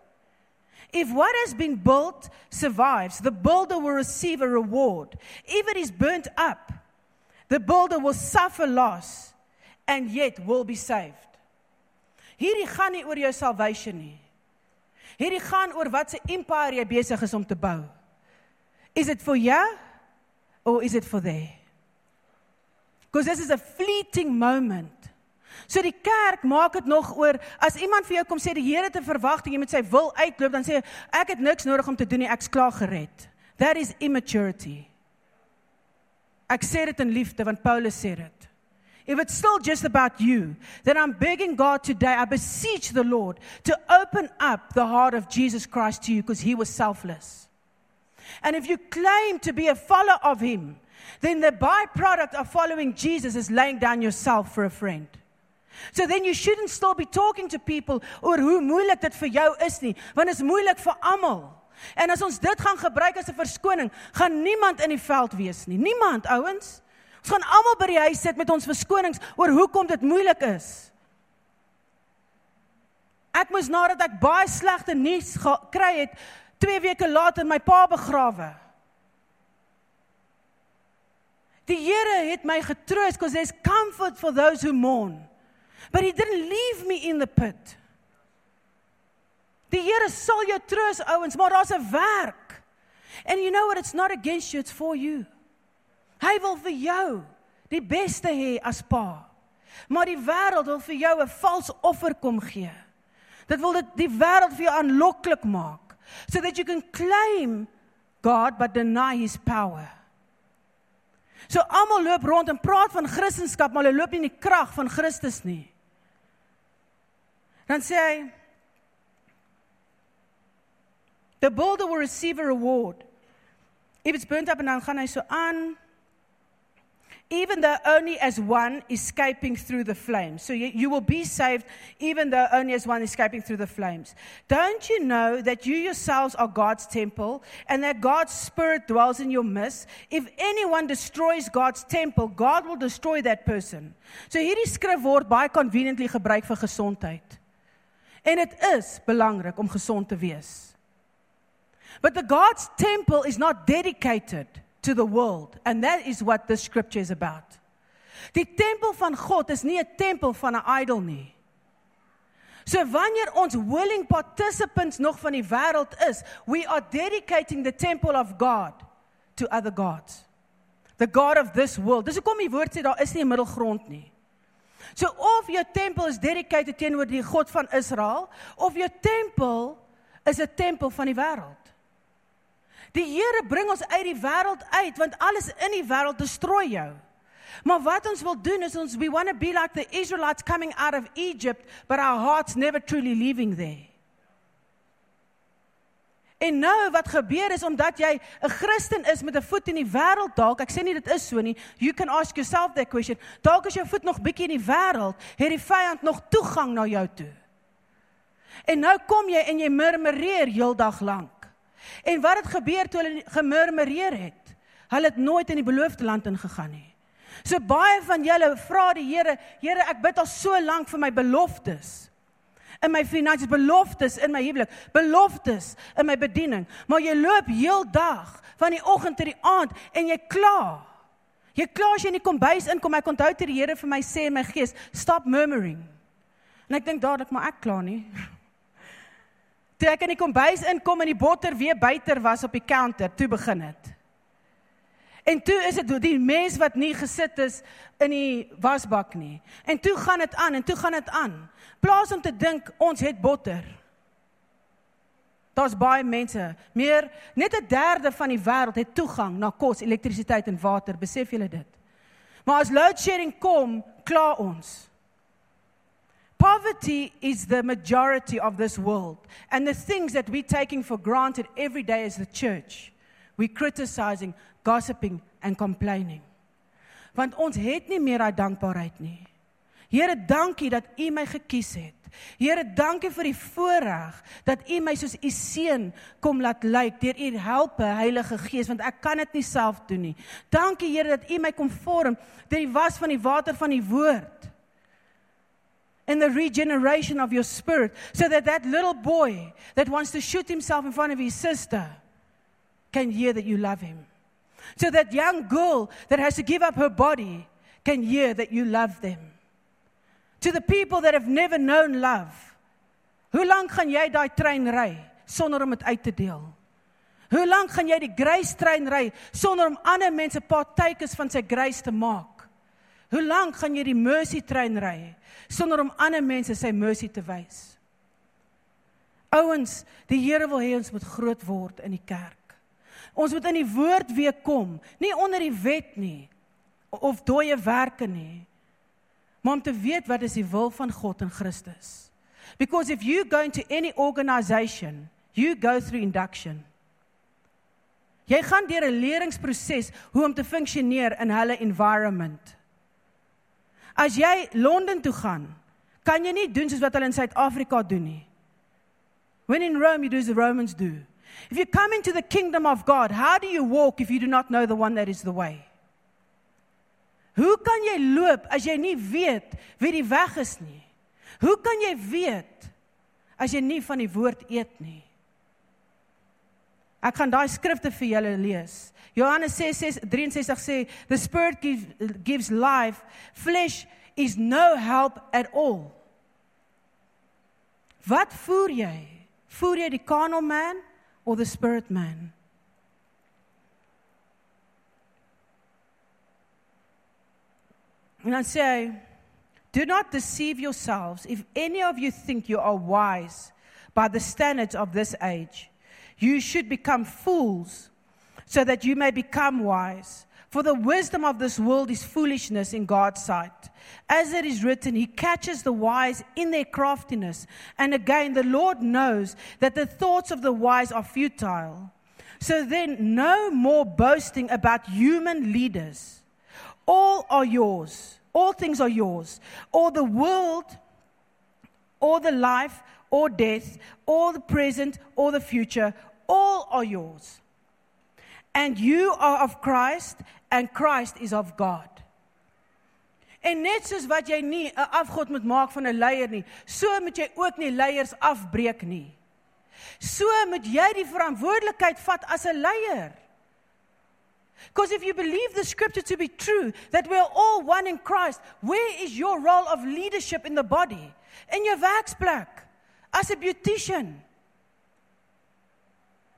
If what has been built survives, the builder will receive a reward. If it is burnt up, the builder will suffer loss and yet will be saved. Hierdie gaan nie oor jou salvation nie. Hierdie gaan oor wat se empire jy besig is om te bou. Is it for you or is it for them? Because this is a fleeting moment. So die kerk maak dit nog oor as iemand vir jou kom sê die Here te verwagting jy moet sy wil uitloop dan sê ek het niks nodig om te doen nie ek's klaar gered. That is immaturity. Ek sê dit in liefde want Paulus sê dit. If it's still just about you, then I'm begging God today, I beseech the Lord to open up the heart of Jesus Christ to you because he was selfless. And if you claim to be a follower of him, then the byproduct of following Jesus is laying down yourself for a friend. So then you shouldn't still be talking to people oor hoe moeilik dit vir jou is nie, want dit is moeilik vir almal. En as ons dit gaan gebruik as 'n verskoning, gaan niemand in die veld wees nie. Niemand, ouens. Ons gaan almal by die huis sit met ons verskonings oor hoekom dit moeilik is. Ek moes nadat ek baie slegte nuus gekry het, 2 weke later my pa begrawe. Die Here het my getroos because there's comfort for those who mourn. But he didn't leave me in the pit. Die Here sal jou troos ouens, maar daar's 'n werk. And you know what it's not against you, it's for you. Hy wil vir jou die beste hê as pa. Maar die wêreld wil vir jou 'n vals offer kom gee. Dit wil dit die wêreld vir jou aanloklik maak so that you can claim God but deny his power. So almal loop rond en praat van Christendom, maar hulle loop nie in die krag van Christus nie. Dan sê hy The builder will receive a reward. If it's burnt up en dan gaan hy so aan even though only as one escaping through the flames. So you, you, will be saved even though only as one escaping through the flames. Don't you know that you yourselves are God's temple and that God's Spirit dwells in your midst? If anyone destroys God's temple, God will destroy that person. So hierdie skrif word baie conveniently gebruik vir gesondheid. En dit is belangrik om gesond te wees. But the God's temple is not dedicated to the world and that is what the scripture is about. Die tempel van God is nie 'n tempel van 'n idol nie. So wanneer ons willing participants nog van die wêreld is, we are dedicating the temple of God to other gods. The God of this world. Dis hoekom die woord sê daar is nie 'n middelgrond nie. So of jou tempel is dedicated teenoor die God van Israel of jou tempel is 'n tempel van die wêreld. Die Here bring ons uit die wêreld uit want alles in die wêreld destrooi jou. Maar wat ons wil doen is ons we want to be like the Israelites coming out of Egypt but our hearts never truly leaving there. En nou wat gebeur is omdat jy 'n Christen is met 'n voet in die wêreld dalk, ek sê nie dit is so nie. You can ask yourself that question. Dalk as jou voet nog bietjie in die wêreld, het die vyand nog toegang na jou toe. En nou kom jy en jy murmureer heeldag lank. En wat het gebeur toe hulle gemurmureer het? Hulle het nooit in die beloofde land ingegaan nie. So baie van julle vra die Here, Here, ek bid al so lank vir my beloftes in my finansies, beloftes in my huwelik, beloftes in my bediening, maar jy loop heeldag van die oggend tot die aand en jy kla. Jy kla as jy in die kombuis inkom, ek onthou dit die Here vir my sê in my gees, stop murmuring. En ek dink dadelik maar ek kla nie. Toe ek in die kombuis inkom en die botter weer buiter was op die counter, toe begin dit. En toe is dit die mens wat nie gesit is in die wasbak nie. En toe gaan dit aan en toe gaan dit aan. Plaas om te dink ons het botter. Daar's baie mense, meer net 'n derde van die wêreld het toegang na kos, elektrisiteit en water. Besef julle dit? Maar as load shedding kom, kla ons. Poverty is the majority of this world and the things that we taking for granted every day as the church. We criticizing gossiping and complaining. Want ons het nie meer daai dankbaarheid nie. Here, dankie dat U my gekies het. Here, dankie vir die voorreg dat U my soos U seun kom laat lyk deur U helpe Heilige Gees want ek kan dit nie self doen nie. Dankie Here dat U my kom vorm deur die was van die water van die woord. In the regeneration of your spirit so that that little boy that wants to shoot himself in front of his sister can hear that you love him. So that young girl that has to give up her body can hear that you love them. To the people that have never known love. Hoe lank gaan jy daai trein ry sonder om dit uit te deel? Hoe lank gaan jy die grace trein ry sonder om ander mense partakers van sy grace te maak? Hoe lank gaan jy die mercy trein ry sonder om ander mense sy mercy te wys? Ouens, die Here wil hê ons moet groot word in die kerk. Ons moet in die woord weer kom, nie onder die wet nie of dooie werke nie. Maar om te weet wat is die wil van God in Christus. Because if you go into any organization, you go through induction. Jy gaan deur 'n leringsproses hoe om te funksioneer in hulle environment. As jy Londen toe gaan, kan jy nie doen soos wat hulle in Suid-Afrika doen nie. When in Rome you do as the Romans do. If you come into the kingdom of God, how do you walk if you do not know the one that is the way? Hoe kan jy loop as jy nie weet wie die weg is nie? Hoe kan jy weet as jy nie van die woord eet nie? Ek gaan daai skrifte vir julle lees. Johannes 6:63 sê the spirit gives, gives life, flesh is no help at all. Wat voer jy? Voer jy die carnal man or the spirit man. And I say, do not deceive yourselves. If any of you think you are wise by the standards of this age, you should become fools so that you may become wise. For the wisdom of this world is foolishness in God's sight. As it is written, He catches the wise in their craftiness. And again, the Lord knows that the thoughts of the wise are futile. So then, no more boasting about human leaders. All are yours. All things are yours. All the world, all the life, or death, all the present, or the future. All are yours. And you are of Christ, and Christ is of God. En net soos wat jy nie 'n afgod moet maak van 'n leier nie, so moet jy ook nie leiers afbreek nie. So moet jy die verantwoordelikheid vat as 'n leier. Because if you believe the scripture to be true, that we are all one in Christ, where is your role of leadership in the body? In your werksplek, as a beautician.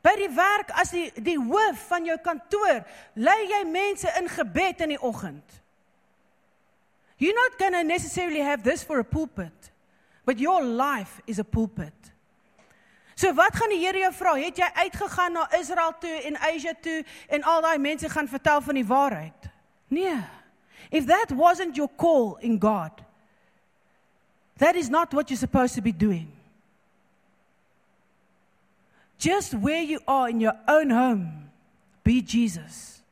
By die werk as die die hoof van jou kantoor, lei jy mense in gebed in die oggend. You're not going to necessarily have this for a pulpit, but your life is a pulpit. So wat gaan die Here jou vra? Het jy uitgegaan na Israel toe en Asia toe en al daai mense gaan vertel van die waarheid? Nee. If that wasn't your call in God, that is not what you're supposed to be doing. Just where you are in your own home, be Jesus.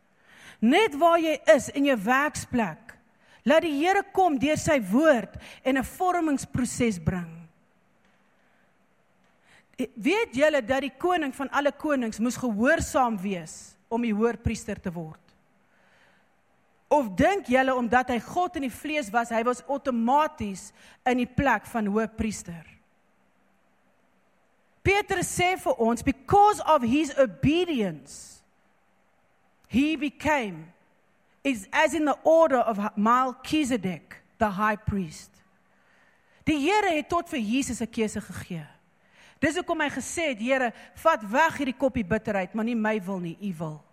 Net waar jy is in jou werksplek, laat die Here kom deur sy woord en 'n vormingsproses bring. Weet julle dat die koning van alle konings moes gehoorsaam wees om die hoërpriester te word? Of dink julle omdat hy God in die vlees was, hy was outomaties in die plek van hoërpriester? Petrus sê vir ons because of his obedience he became is as in the order of Melchizedek the high priest. Die Here het tot vir Jesus 'n keuse gegee. Dis hoekom hy gesê het, Here, vat weg hierdie koppie bitterheid, maar nie my wil nie, U wil.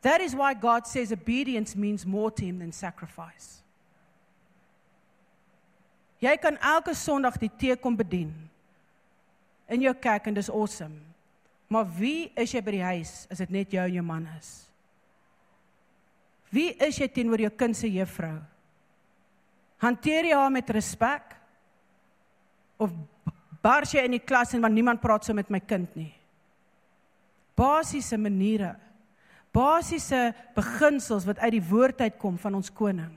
That is why God says obedience means more to him than sacrifice. Jy kan elke Sondag die tee kom bedien in jou kerk en dis awesome. Maar wie is jy by die huis as dit net jou en jou man is? Wie is jy teenoor jou kind se juffrou? Hanteer jy haar met respek? Of bars jy in die klas en want niemand praat so met my kind nie. Basiese maniere. Basiese beginsels wat uit die woord uitkom van ons koning.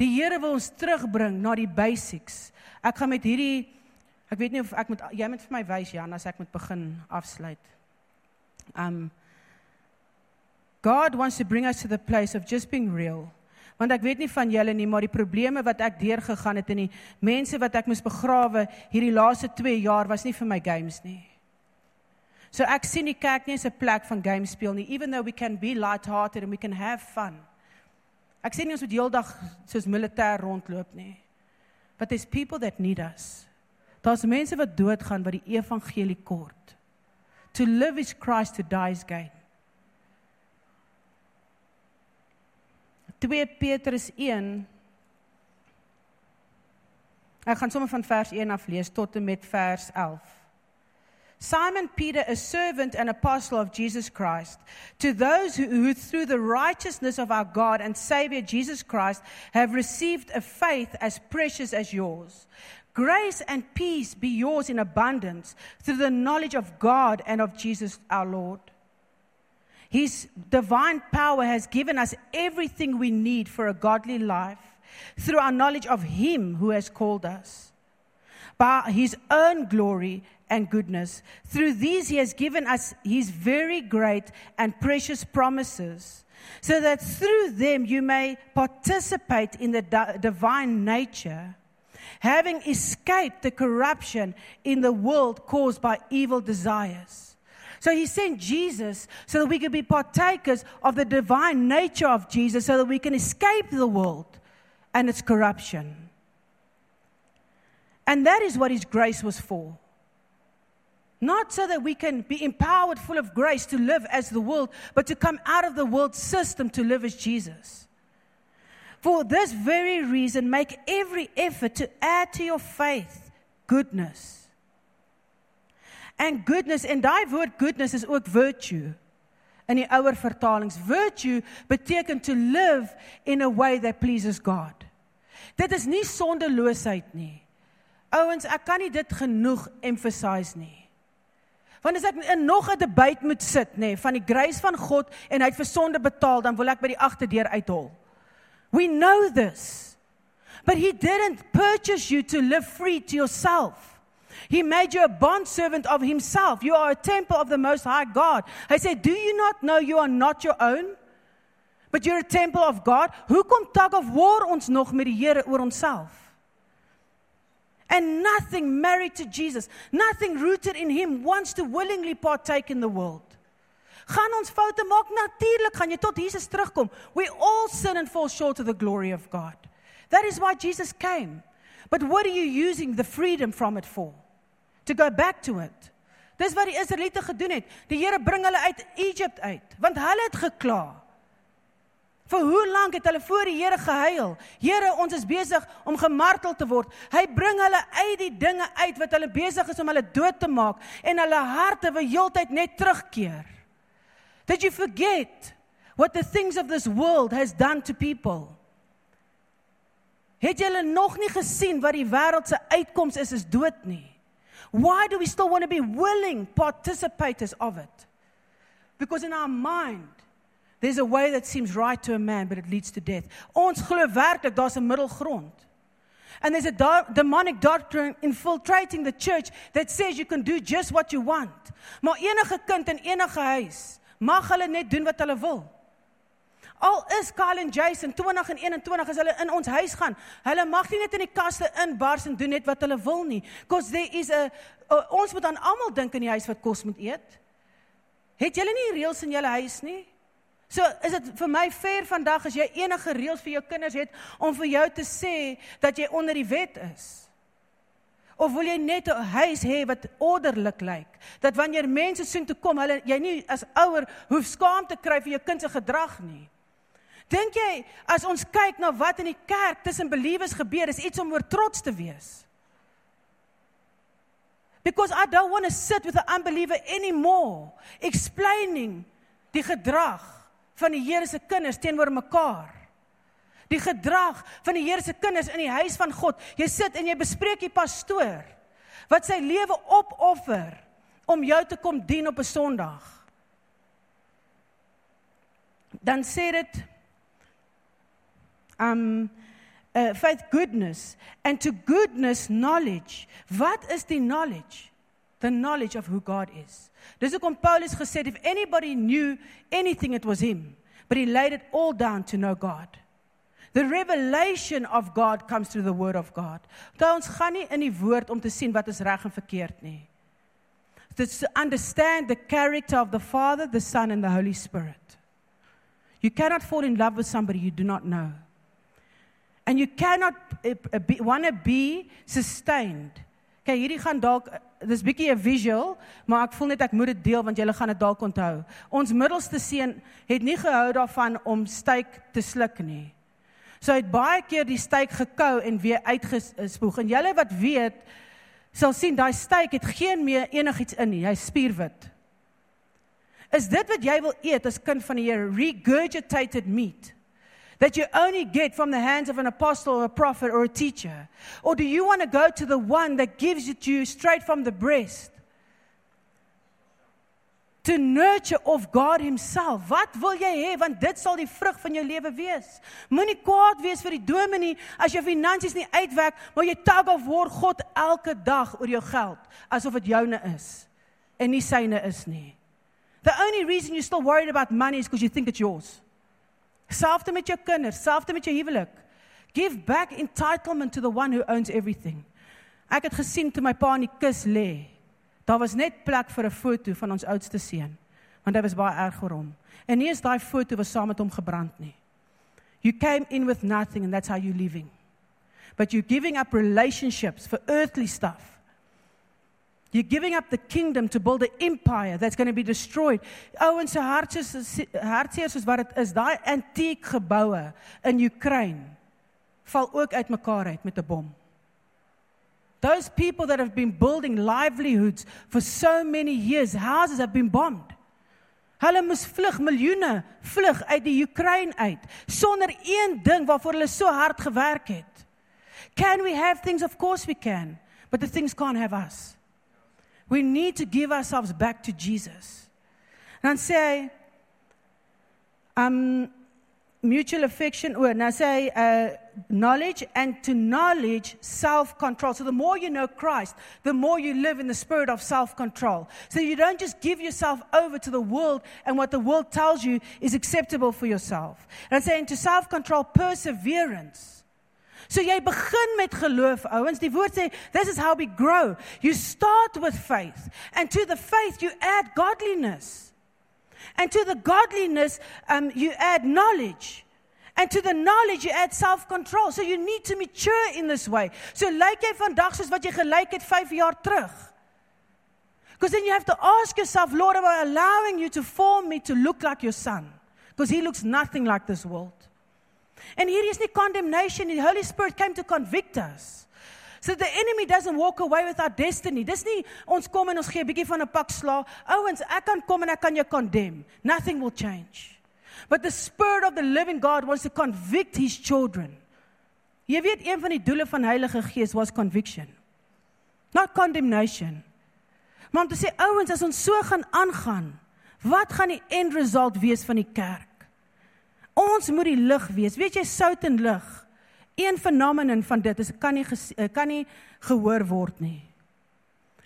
Die Here wil ons terugbring na die basics. Ek gaan met hierdie ek weet nie of ek moet jy moet vir my wys Jan as ek moet begin afsluit. Um God wants to bring us to the place of just being real want ek weet nie van julle nie maar die probleme wat ek deurgegaan het en die mense wat ek moes begrawe hierdie laaste 2 jaar was nie vir my games nie. So ek sien die kerk nie as 'n plek van game speel nie even though we can be light-hearted and we can have fun. Ek sien nie ons moet heeldag soos militêr rondloop nie. But there's people that need us. Daar's mense wat doodgaan wat die evangelie kort. To live is Christ to die is gain. 2 Petrus 1 Ek gaan sommer van vers 1 af lees tot en met vers 11. Simon Peter, a servant and apostle of Jesus Christ, to those who, who, through the righteousness of our God and Savior Jesus Christ, have received a faith as precious as yours. Grace and peace be yours in abundance through the knowledge of God and of Jesus our Lord. His divine power has given us everything we need for a godly life through our knowledge of Him who has called us. By His own glory and goodness, through these He has given us His very great and precious promises, so that through them you may participate in the di- divine nature, having escaped the corruption in the world caused by evil desires. So he sent Jesus so that we could be partakers of the divine nature of Jesus so that we can escape the world and its corruption. And that is what his grace was for. Not so that we can be empowered, full of grace to live as the world, but to come out of the world system to live as Jesus. For this very reason, make every effort to add to your faith goodness. And goodness en daai woord goodness is ook virtue. In die ouer vertalings virtue beteken to live in a way that pleases God. Dit is nie sondeloosheid nie. Ouens ek kan nie dit genoeg emphasize nie. Want as ek in nog 'n debat moet sit nê van die grace van God en hy het vir sonde betaal dan wil ek by die agterdeur uithol we know this but he didn't purchase you to live free to yourself He made you a bond servant of himself. You are a temple of the most high God. Hy sê, "Do you not know you are not your own, but you're a temple of God?" Who Hoekom tug of war ons nog met die Here oor? And nothing married to Jesus, nothing rooted in him wants to willingly partake in the world. Gaan ons foute maak natuurlik, gaan jy tot Jesus terugkom. We all sin and fall short of the glory of God. That is why Jesus came. But what are you using the freedom from it for? to go back to it. Dis wat die Israeliete gedoen het. Die Here bring hulle uit Egipte uit, want hulle het gekla. Vir hoe lank het hulle voor die Here gehuil? Here, ons is besig om gemartel te word. Hy bring hulle uit die dinge uit wat hulle besig is om hulle dood te maak en hulle harte wil heeltyd net terugkeer. Did you forget what the things of this world has done to people? Het julle nog nie gesien wat die wêreld se uitkoms is is dood nie? Why do we still want to be willing participators of it? Because in our mind there's a way that seems right to a man but it leads to death. Ons glo werklik daar's 'n middelgrond. And there's a demonic doctrine infiltrating the church that says you can do just what you want. Maar enige kind in enige huis mag hulle net doen wat hulle wil. Al is Kyle en Jason 20 en 21 as hulle in ons huis gaan, hulle mag nie net in die kaste inbars en doen net wat hulle wil nie. Because there is a, a ons moet aan almal dink in die huis wat kos moet eet. Het julle nie reëls in julle huis nie? So is dit vir my fair vandag as jy enige reëls vir jou kinders het om vir jou te sê dat jy onder die wet is. Of wil jy net 'n huis hê wat ordelik lyk? Dat wanneer mense sien toe kom, hulle jy nie as ouer hoef skaam te kry vir jou kind se gedrag nie. Dink jy as ons kyk na wat in die kerk tussen believers gebeur, is iets om oor trots te wees? Because I don't want to sit with an unbeliever anymore explaining die gedrag van die Here se kinders teenoor mekaar. Die gedrag van die Here se kinders in die huis van God. Jy sit en jy bespreek die pastoor wat sy lewe opoffer om jou te kom dien op 'n Sondag. Dan sê dit um uh, faith goodness and to goodness knowledge. Wat is die knowledge? The knowledge of who God is. Dis hoekom Paulus gesê het if anybody knew anything it was him, but he laid it all down to know God. The revelation of God comes through the word of God. Daar ons gaan nie in die woord om te sien wat is reg en verkeerd nie. To understand the character of the Father, the Son and the Holy Spirit. You cannot fall in love with somebody you do not know. And you cannot uh, be, want to be sustained. Kyk, hierdie gaan dalk dis bietjie 'n visual, maar ek voel net ek moet dit deel want julle gaan dit dalk onthou. Ons middelste seun het nie gehou daarvan om styk te sluk nie. So hy het baie keer die styk gekou en weer uitgespoeg. En julle wat weet, sal sien daai styk het geen meer enigiets in nie. Hy spierwit. Is dit wat jy wil eet as kind van die Here? Regurgitated meat that you only get from the hands of an apostle or a prophet or a teacher? Or do you want to go to the one that gives it to you straight from the breast? To nurture of God himself. Wat wil jy hê want dit sal die vrug van jou lewe wees. Moenie kwaad wees vir die dominee as jou finansies nie uitwerk, maar jy tug of war God elke dag oor jou geld asof dit joune is en nie syne is nie. The only reason you're still worried about money is because you think it's yours. Selfde met jou kinders, selfde met jou huwelik. Give back entitlement to the one who owns everything. Ek het gesien toe my pa in die kus lê. Daar was net plek vir 'n foto van ons oudste seun, want hy was baie erg vir hom. En nie eens daai foto was saam met hom gebrand nie. You came in with nothing and that's how you living. But you're giving up relationships for earthly stuff. You're giving up the kingdom to build an empire that's going to be destroyed. Ouens se hartseer hartseer soos wat dit is, daai antiek geboue in Ukraine val ook uitmekaar uit met 'n bom. Those people that have been building livelihoods for so many years, houses have been bombed. Hulle moes vlug miljoene vlug uit die Ukraine uit sonder een ding waarvoor hulle so hard gewerk het. Can we have things of course we can, but the things can't have us. We need to give ourselves back to Jesus. Dan sê hy um mutual affection or now say uh, knowledge and to knowledge self-control. So the more you know Christ, the more you live in the spirit of self-control. So you don't just give yourself over to the world and what the world tells you is acceptable for yourself. And I'm saying to self-control, perseverance. So jy begin met geloof, ouens. Die woord sê this is how we grow. You start with faith and to the faith you add godliness. And to the godliness um you add knowledge. And to the knowledge you add self-control. So you need to mature in this way. So lyk jy vandag soos wat jy gelyk het 5 jaar terug. Because then you have to ask yourself, Lord, am I allowing you to form me to look like your son? Because he looks nothing like this world. And here is the condemnation. The Holy Spirit came to convict us. So the enemy doesn't walk away with our destiny. Dis nie ons kom en ons gee 'n bietjie van 'n pak sla. Ouens, ek kan kom en ek kan jou condemn. Nothing will change. But the spirit of the living God wants to convict his children. Jy weet een van die doele van Heilige Gees was conviction. Not condemnation. Maar om te sê ouens, as ons so gaan aangaan, wat gaan die end result wees van die kerk? Ons moet die lig wees. Weet jy sout en lig? Een fenomeen van dit is kan nie eh, kan nie gehoor word nie.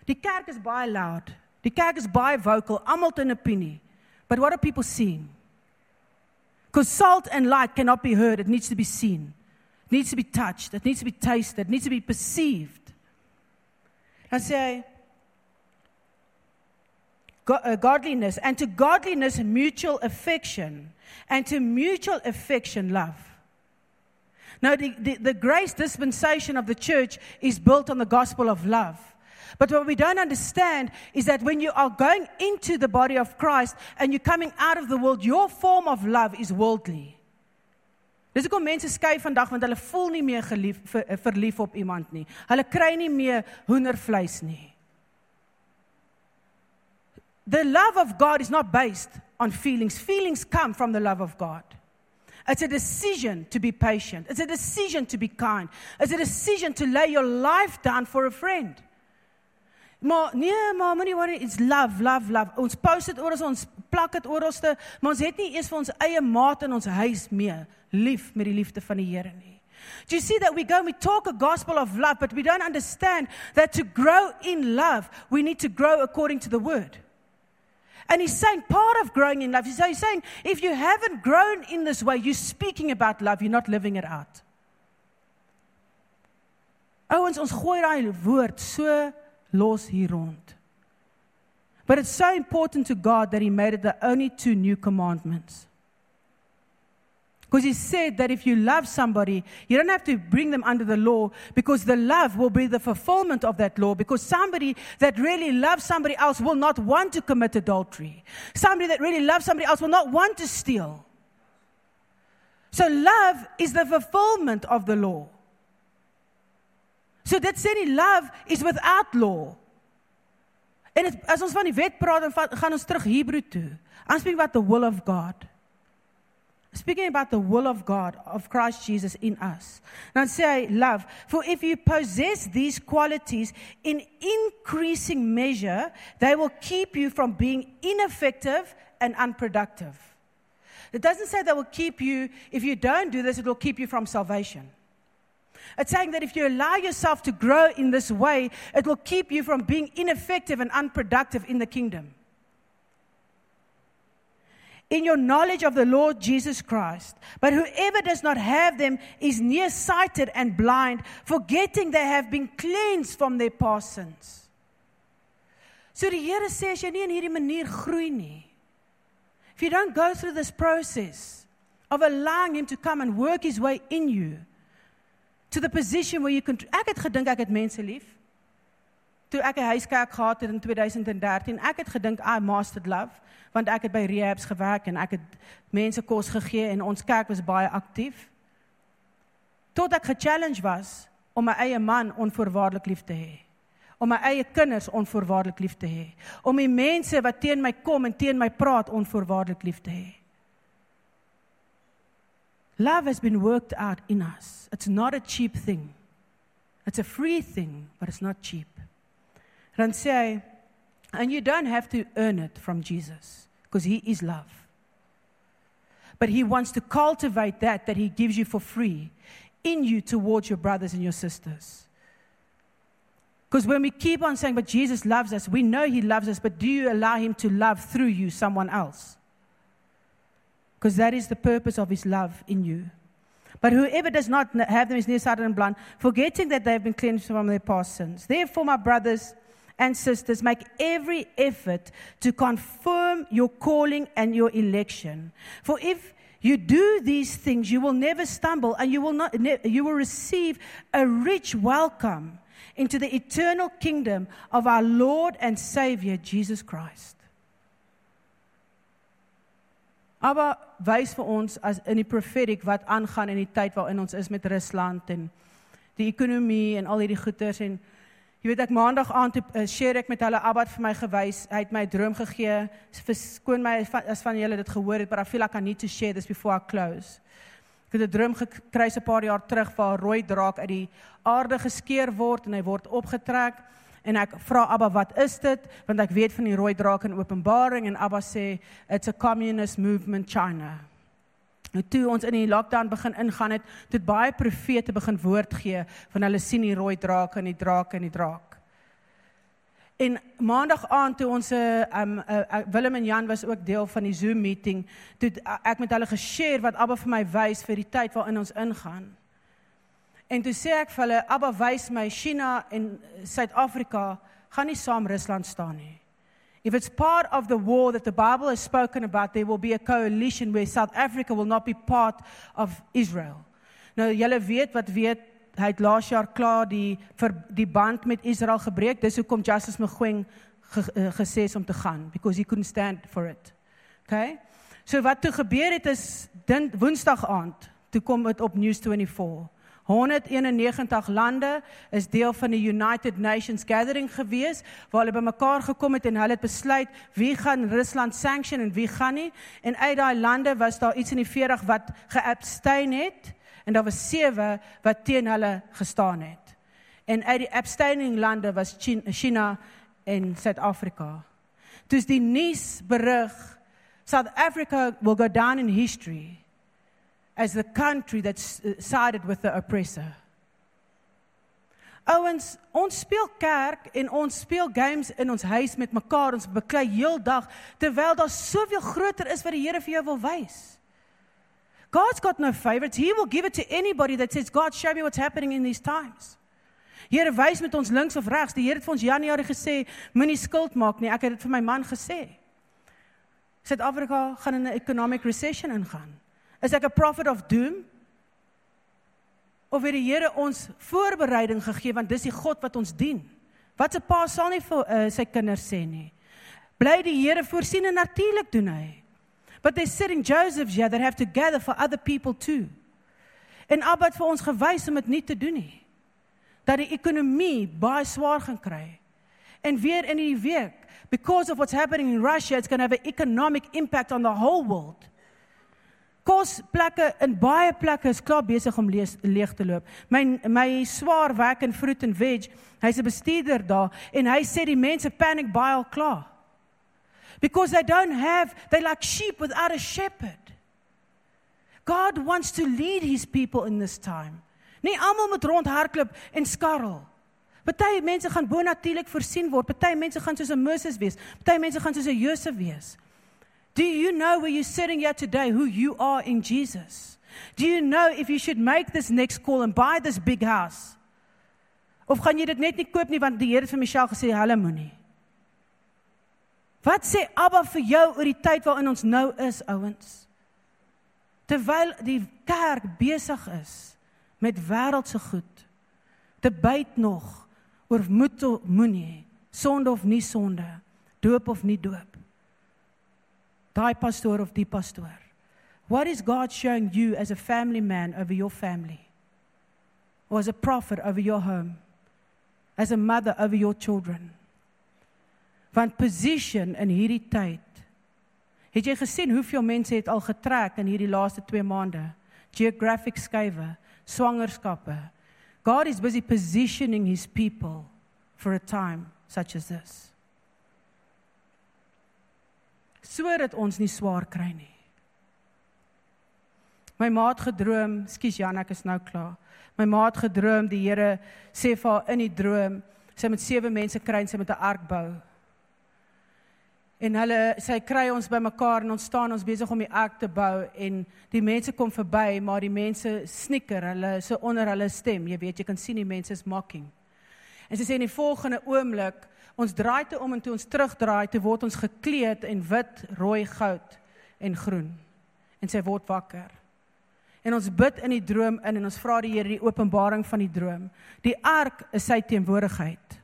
Die kerk is baie loud. Die kerk is baie vocal, almal het 'n opinie. But what are people seeing? Because salt and light cannot be heard, it needs to be seen. It needs to be touched, it needs to be tasted, it needs to be perceived. I say, uh, godliness and to godliness mutual affection and to mutual affection love. Now, the, the, the, grace dispensation of the church is built on the gospel of love. But what we don't understand is that when you are going into the body of Christ and you're coming out of the world, your form of love is worldly. Dis hoekom mense skei vandag want hulle voel nie meer gelief ver, eh, verlief op iemand nie. Hulle kry nie meer hoendervleis nie. The love of God is not based on feelings. Feelings come from the love of God. It's a decision to be patient. It's a decision to be kind. It's a decision to lay your life down for a friend. Maar nee, maar moenie worry, it's love, love, love. Ons post dit oor ons plak dit oralste, maar ons het nie eers vir ons eie maat in ons huis mee lief met die liefde van die Here nie. Do you see that we go and we talk a gospel of love, but we don't understand that to grow in love, we need to grow according to the word. And he's saying part of growing in love, he's saying if you haven't grown in this way, you're speaking about love, you're not living it out. Ouens, ons gooi daai woord so los hier rond. But it's so important to God that he made it the only two new commandments. Because he said that if you love somebody, you don't have to bring them under the law because the love will be the fulfillment of that law. Because somebody that really loves somebody else will not want to commit adultery. Somebody that really loves somebody else will not want to steal. So love is the fulfillment of the law. So dit sê nie love is without law. En het, as ons van die wet praat dan gaan ons terug Hebreë toe. I'm speaking about the will of God speaking about the will of God, of Christ Jesus in us. Now say, love. For if you possess these qualities in increasing measure, they will keep you from being ineffective and unproductive. It doesn't say that will keep you, if you don't do this, it will keep you from salvation. It's saying that if you allow yourself to grow in this way, it will keep you from being ineffective and unproductive in the kingdom in your knowledge of the Lord Jesus Christ. But whoever does not have them is nearsighted and blind, forgetting they have been cleansed from their past sins. So die Here sê as jy nie in hierdie manier groei nie. If you don't go through this process of allowing him to come and work his way in you to the position where you can ek het gedink ek het mense lief. Toe ek 'n huiskerk gehad het in 2013, ek het gedink I mastered love want ek het by rehabs gewerk en ek het mense kos gegee en ons kerk was baie aktief. Tot ek ge-challenge was om my eie man onvoorwaardelik lief te hê. Om my eie kinders onvoorwaardelik lief te hê. Om die mense wat teen my kom en teen my praat onvoorwaardelik lief te hê. Love has been worked out in us. It's not a cheap thing. It's a free thing, but it's not cheap. Dan sê hy, and you don't have to earn it from Jesus because he is love. But he wants to cultivate that that he gives you for free in you towards your brothers and your sisters. Because when we keep on saying, but Jesus loves us, we know he loves us, but do you allow him to love through you someone else? Because that is the purpose of his love in you. But whoever does not have them is nearsighted and blind, forgetting that they have been cleansed from their past sins. Therefore, my brothers and sisters, make every effort to confirm your calling and your election. For if you do these things, you will never stumble and you will, not, you will receive a rich welcome into the eternal kingdom of our Lord and Savior Jesus Christ. Aber wys vir ons as in die profetic wat aangaan in die tyd waarin ons is met Rusland en die ekonomie en al hierdie goeters en jy weet ek maandag aand uh, share ek met hulle Abad vir my gewys hy het my droom gegee verskoon my as van julle dit gehoor het but I feel like I need to share this before I close. Ek het 'n droom gekry 'n paar jaar terug waar 'n rooi draak uit die aarde geskeur word en hy word opgetrek en ek vra Abba wat is dit want ek weet van die rooi draak in Openbaring en Abba sê it's a communist movement China Nou toe ons in die lockdown begin ingaan het, het baie profete begin woord gee van hulle sien die rooi draak en die draak en die draak. En maandag aand toe ons um uh, uh, Willem en Jan was ook deel van die Zoom meeting, toe ek met hulle geshare wat Abba vir my wys vir die tyd waarin ons ingaan. En toe sê ek vir hulle Abba wys my China en Suid-Afrika gaan nie saam Rusland staan nie. If it's part of the war that the Bible has spoken about, there will be a coalition where South Africa will not be part of Israel. Nou julle weet wat weet hy het laas jaar klaar die vir die band met Israel gebreek. Dis hoekom Justice Mgweng ge, uh, gesê is om te gaan because he couldn't stand for it. Okay? So wat toe gebeur het is Woensdag aand, toe kom dit op News 24. 191 lande is deel van die United Nations gathering gewees waar hulle bymekaar gekom het en hulle het besluit wie gaan Rusland sanction en wie gaan nie. En uit daai lande was daar iets in die 40 wat geabstain het en daar was 7 wat teen hulle gestaan het. En uit die abstaining lande was China en Suid-Afrika. Dus die nuus berig South Africa will go down in history as the country that uh, sided with the oppressor. Ouens, ons speel kerk en ons speel games in ons huis met mekaar, ons beklei heeldag terwyl daar soveel groter is wat die Here vir jou wil wys. God's got no favorites. He will give it to anybody that says, "God, show me what's happening in these times." Here wys met ons links of regs. Die Here het vir ons Januarie gesê, moenie skuld maak nie. Ek het dit vir my man gesê. Suid-Afrika gaan in 'n economic recession ingaan. Is ek 'n prophet of doom? Of het die Here ons voorbereiding gegee want dis die God wat ons dien? Wat se pa sal nie vir uh, sy kinders sê nie. Bly die Here voorsien en natuurlik doen hy. But they sitting Joseph's here that have to gather for other people too. En Abba het vir ons gewys om dit nie te doen nie. Dat die ekonomie baie swaar gaan kry. En weer in die week, because of what's happening in Russia, it's going to have an economic impact on the whole world kosplekke in baie plekke is klaar besig om lees, leeg te loop. My my swaar werk in fruit and veg, hy's 'n bestuurder daar en hy sê die mense panic buy al klaar. Because they don't have they like sheep without a shepherd. God wants to lead his people in this time. Nie almal moet rondhardloop en skarrel. Party mense gaan bonatuurlik voorsien word. Party mense gaan soos 'n Moses wees. Party mense gaan soos 'n Josef wees. Do you know where you're sitting here today, who you are in Jesus? Do you know if you should make this next call and buy this big house? Of gaan jy dit net nie koop nie want die Here het vir Michelle gesê hulle moenie. Wat sê Abba vir jou oor die tyd waarin ons nou is, ouens? Terwyl die kerk besig is met wêreldse goed, te byt nog oor moet of moenie, sonde of nie sonde, doop of nie doop daai pastoor of die pastoor. What is God showing you as a family man over your family? Or as a prophet over your home? As a mother over your children? Want position in hierdie tyd. Het jy gesien hoeveel mense het al getrek in hierdie laaste 2 maande? Geographic skuwe, swangerskappe. God is busy positioning his people for a time such as this sodat ons nie swaar kry nie. My maat gedroom, skus Jan, ek is nou klaar. My maat gedroom die Here sê vir haar in die droom, sy moet sewe mense kry en sy moet 'n ark bou. En hulle sy kry ons bymekaar en ons staan ons besig om die ark te bou en die mense kom verby, maar die mense snikker, hulle so onder hulle stem, jy weet jy kan sien die mense is mocking. En sy sê in die volgende oomblik Ons draai toe om en toe ons terugdraai, toe word ons gekleed in wit, rooi, goud en groen. En sy word wakker. En ons bid in die droom in en ons vra die Here die openbaring van die droom. Die ark is sy teenwoordigheid.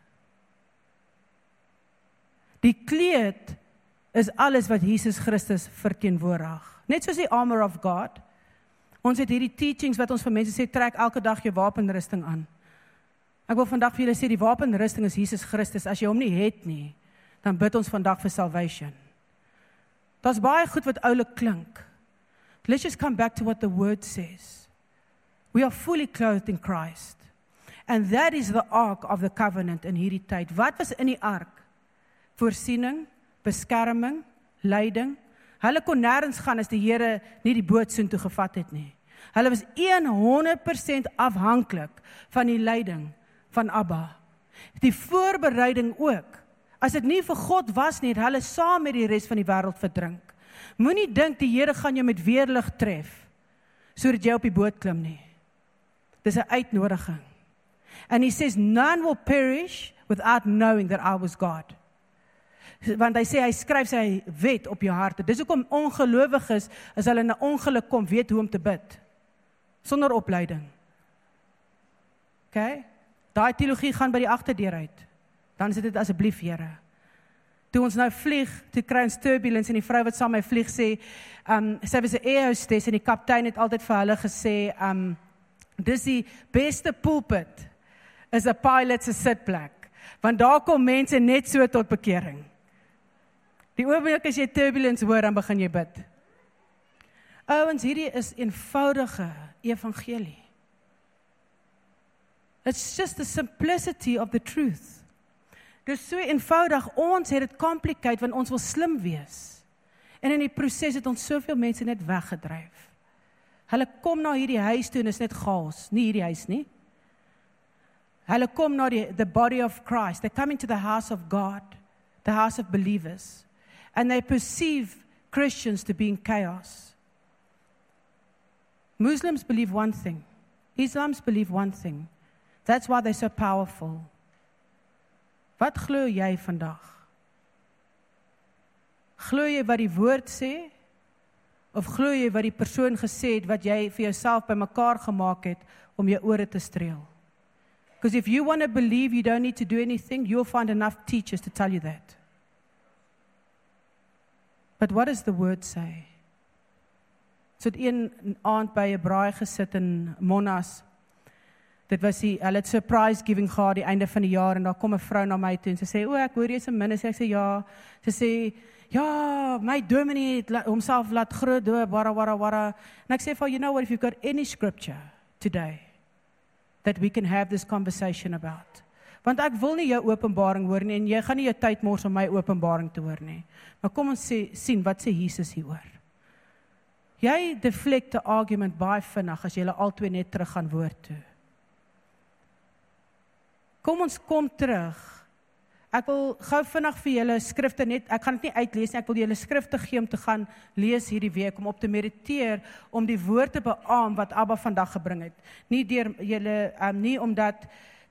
Die kleed is alles wat Jesus Christus verteenwoordig. Net soos die armor of God. Ons het hierdie teachings wat ons vir mense sê trek elke dag jou wapenrusting aan. Ek wil vandag vir julle sê die wapenrusting is Jesus Christus. As jy hom nie het nie, dan bid ons vandag vir salvation. Dit's baie goed wat oulik klink. Let's just come back to what the word says. We are fully clothed in Christ. And that is the ark of the covenant in hierdie tyd. Wat was in die ark? Voorsiening, beskerming, leiding. Hulle kon nêrens gaan as die Here nie die boot soontoe gevat het nie. Hulle was 100% afhanklik van die leiding van Abba. Die voorbereiding ook. As dit nie vir God was nie, het hulle saam met die res van die wêreld verdrink. Moenie dink die Here gaan jou met weerlig tref sodat jy op die boot klim nie. Dis 'n uitnodiging. And he says none will perish without knowing that I was God. Want hy sê hy skryf sy wet op jou harte. Dis hoekom ongelowiges as hulle in 'n ongeluk kom, weet hoe om te bid sonder opleiding. OK? Daai teologie gaan by die agterdeur uit. Dan is dit asseblief Here toe ons nou vlieg, toe kry ons turbulence en die vrou wat saam met my vlieg sê, ehm um, sy was 'n air hostess en die kaptein het altyd vir hulle gesê, ehm um, dis die beste pulpit is 'n pilot se sitplek, want daar kom mense net so tot bekering. Die oomblik as jy turbulence hoor, dan begin jy bid. Ouens, hierdie is eenvoudige evangelie. It's just the simplicity of the truth. Dis so eenvoudig. Ons het dit complicated want ons wil slim wees. En in die proses het ons soveel mense net weggedryf. Hulle kom na hierdie huis toe en is net chaos, nie hierdie huis nie. Hulle kom na die the body of Christ. They come into the house of God, the house of believers. And they perceive Christians to be in chaos. Muslims believe one thing. Islams believe one thing. That's why they're so powerful. Wat glo jy vandag? Glo jy wat die woord sê of glo jy wat die persoon gesê het wat jy vir jouself bymekaar gemaak het om jou ore te streel? Because if you want to believe you don't need to do anything, you'll find enough teachers to tell you that. But what does the word say? So 'n een aand by 'n braai gesit in Monas dit was die hulle het surprise giving gehad die einde van die jaar en daar kom 'n vrou na my toe en sy sê o ek hoor jy is 'n minister ek sê ja. Sy sê ja my dominee het homself laat groot doop wara wara wara. En ek sê for you know what? If you've got any scripture today that we can have this conversation about. Want ek wil nie jou openbaring hoor nie en jy gaan nie jou tyd mors om my openbaring te hoor nie. Maar kom ons sê sien wat sê Jesus hieroor. Jy deflect the argument baie vinnig as jy hulle albei net terug gaan woord toe Kom ons kom terug. Ek wil gou vinnig vir julle skrifte net ek gaan dit nie uitlees nie. Ek wil julle skrifte gee om te gaan lees hierdie week om op te mediteer om die woord te beamoen wat Abba vandag gebring het. Nie deur julle um, nie omdat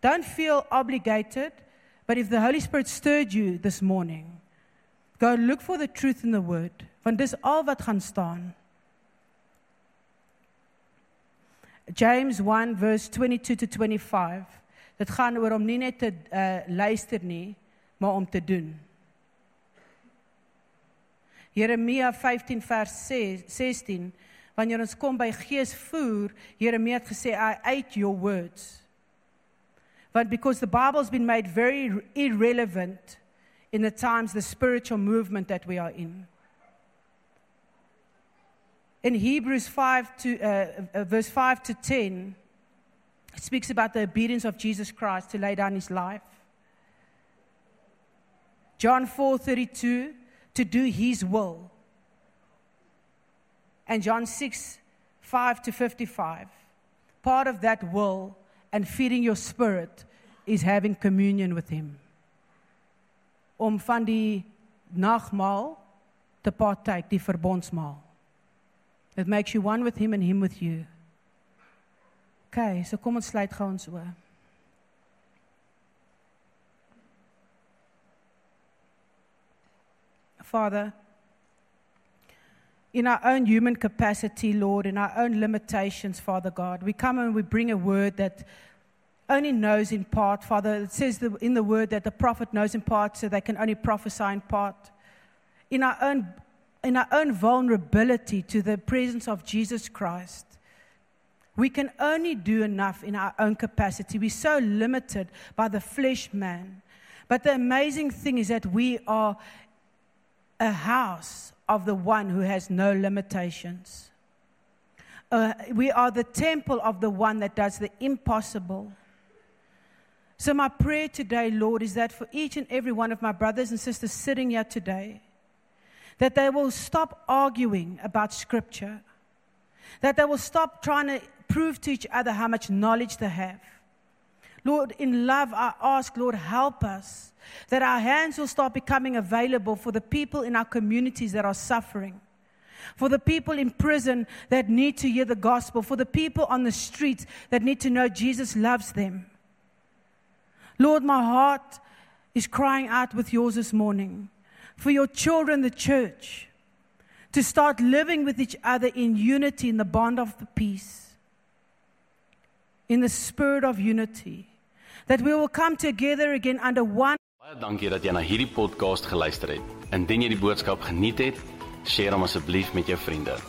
don't feel obligated but if the Holy Spirit stirred you this morning go look for the truth in the word want dis al wat gaan staan. James 1 verse 22 to 25 Dit gaan oor om nie net te uh, luister nie, maar om te doen. Jeremia 15 vers 6, 16 wanneer ons kom by geesvoer, Jeremia het gesê I ate your words. But because the Bible's been made very irrelevant in the times the spiritual movement that we are in. In Hebrews 5 to uh, verse 5 to 10 It speaks about the obedience of Jesus Christ to lay down his life. John 4:32 to do his will. And John 6 5 to 55. Part of that will and feeding your spirit is having communion with him. Om van die nagmaal te partyk, die verbondsmaal. It makes you one with him and him with you. OK, so kom ons sluit gou ons oë. Vader, in our own human capacity, Lord, in our own limitations, Father God. We come and we bring a word that only knows in part, Father. It says the, in the word that the prophet knows in part, so they can only prophesy in part. In our own, in our own vulnerability to the presence of Jesus Christ, we can only do enough in our own capacity. We're so limited by the flesh man. But the amazing thing is that we are a house of the one who has no limitations. Uh, we are the temple of the one that does the impossible. So, my prayer today, Lord, is that for each and every one of my brothers and sisters sitting here today, that they will stop arguing about Scripture, that they will stop trying to prove to each other how much knowledge they have. Lord, in love, I ask, Lord, help us that our hands will start becoming available for the people in our communities that are suffering, for the people in prison that need to hear the gospel, for the people on the streets that need to know Jesus loves them. Lord, my heart is crying out with yours this morning for your children, the church, to start living with each other in unity in the bond of the peace, in the spirit of unity, that we will come together again under one.
Baie dankie dat jy na hierdie podcast geluister het. Indien jy die boodskap geniet het, deel hom asseblief met jou vriende.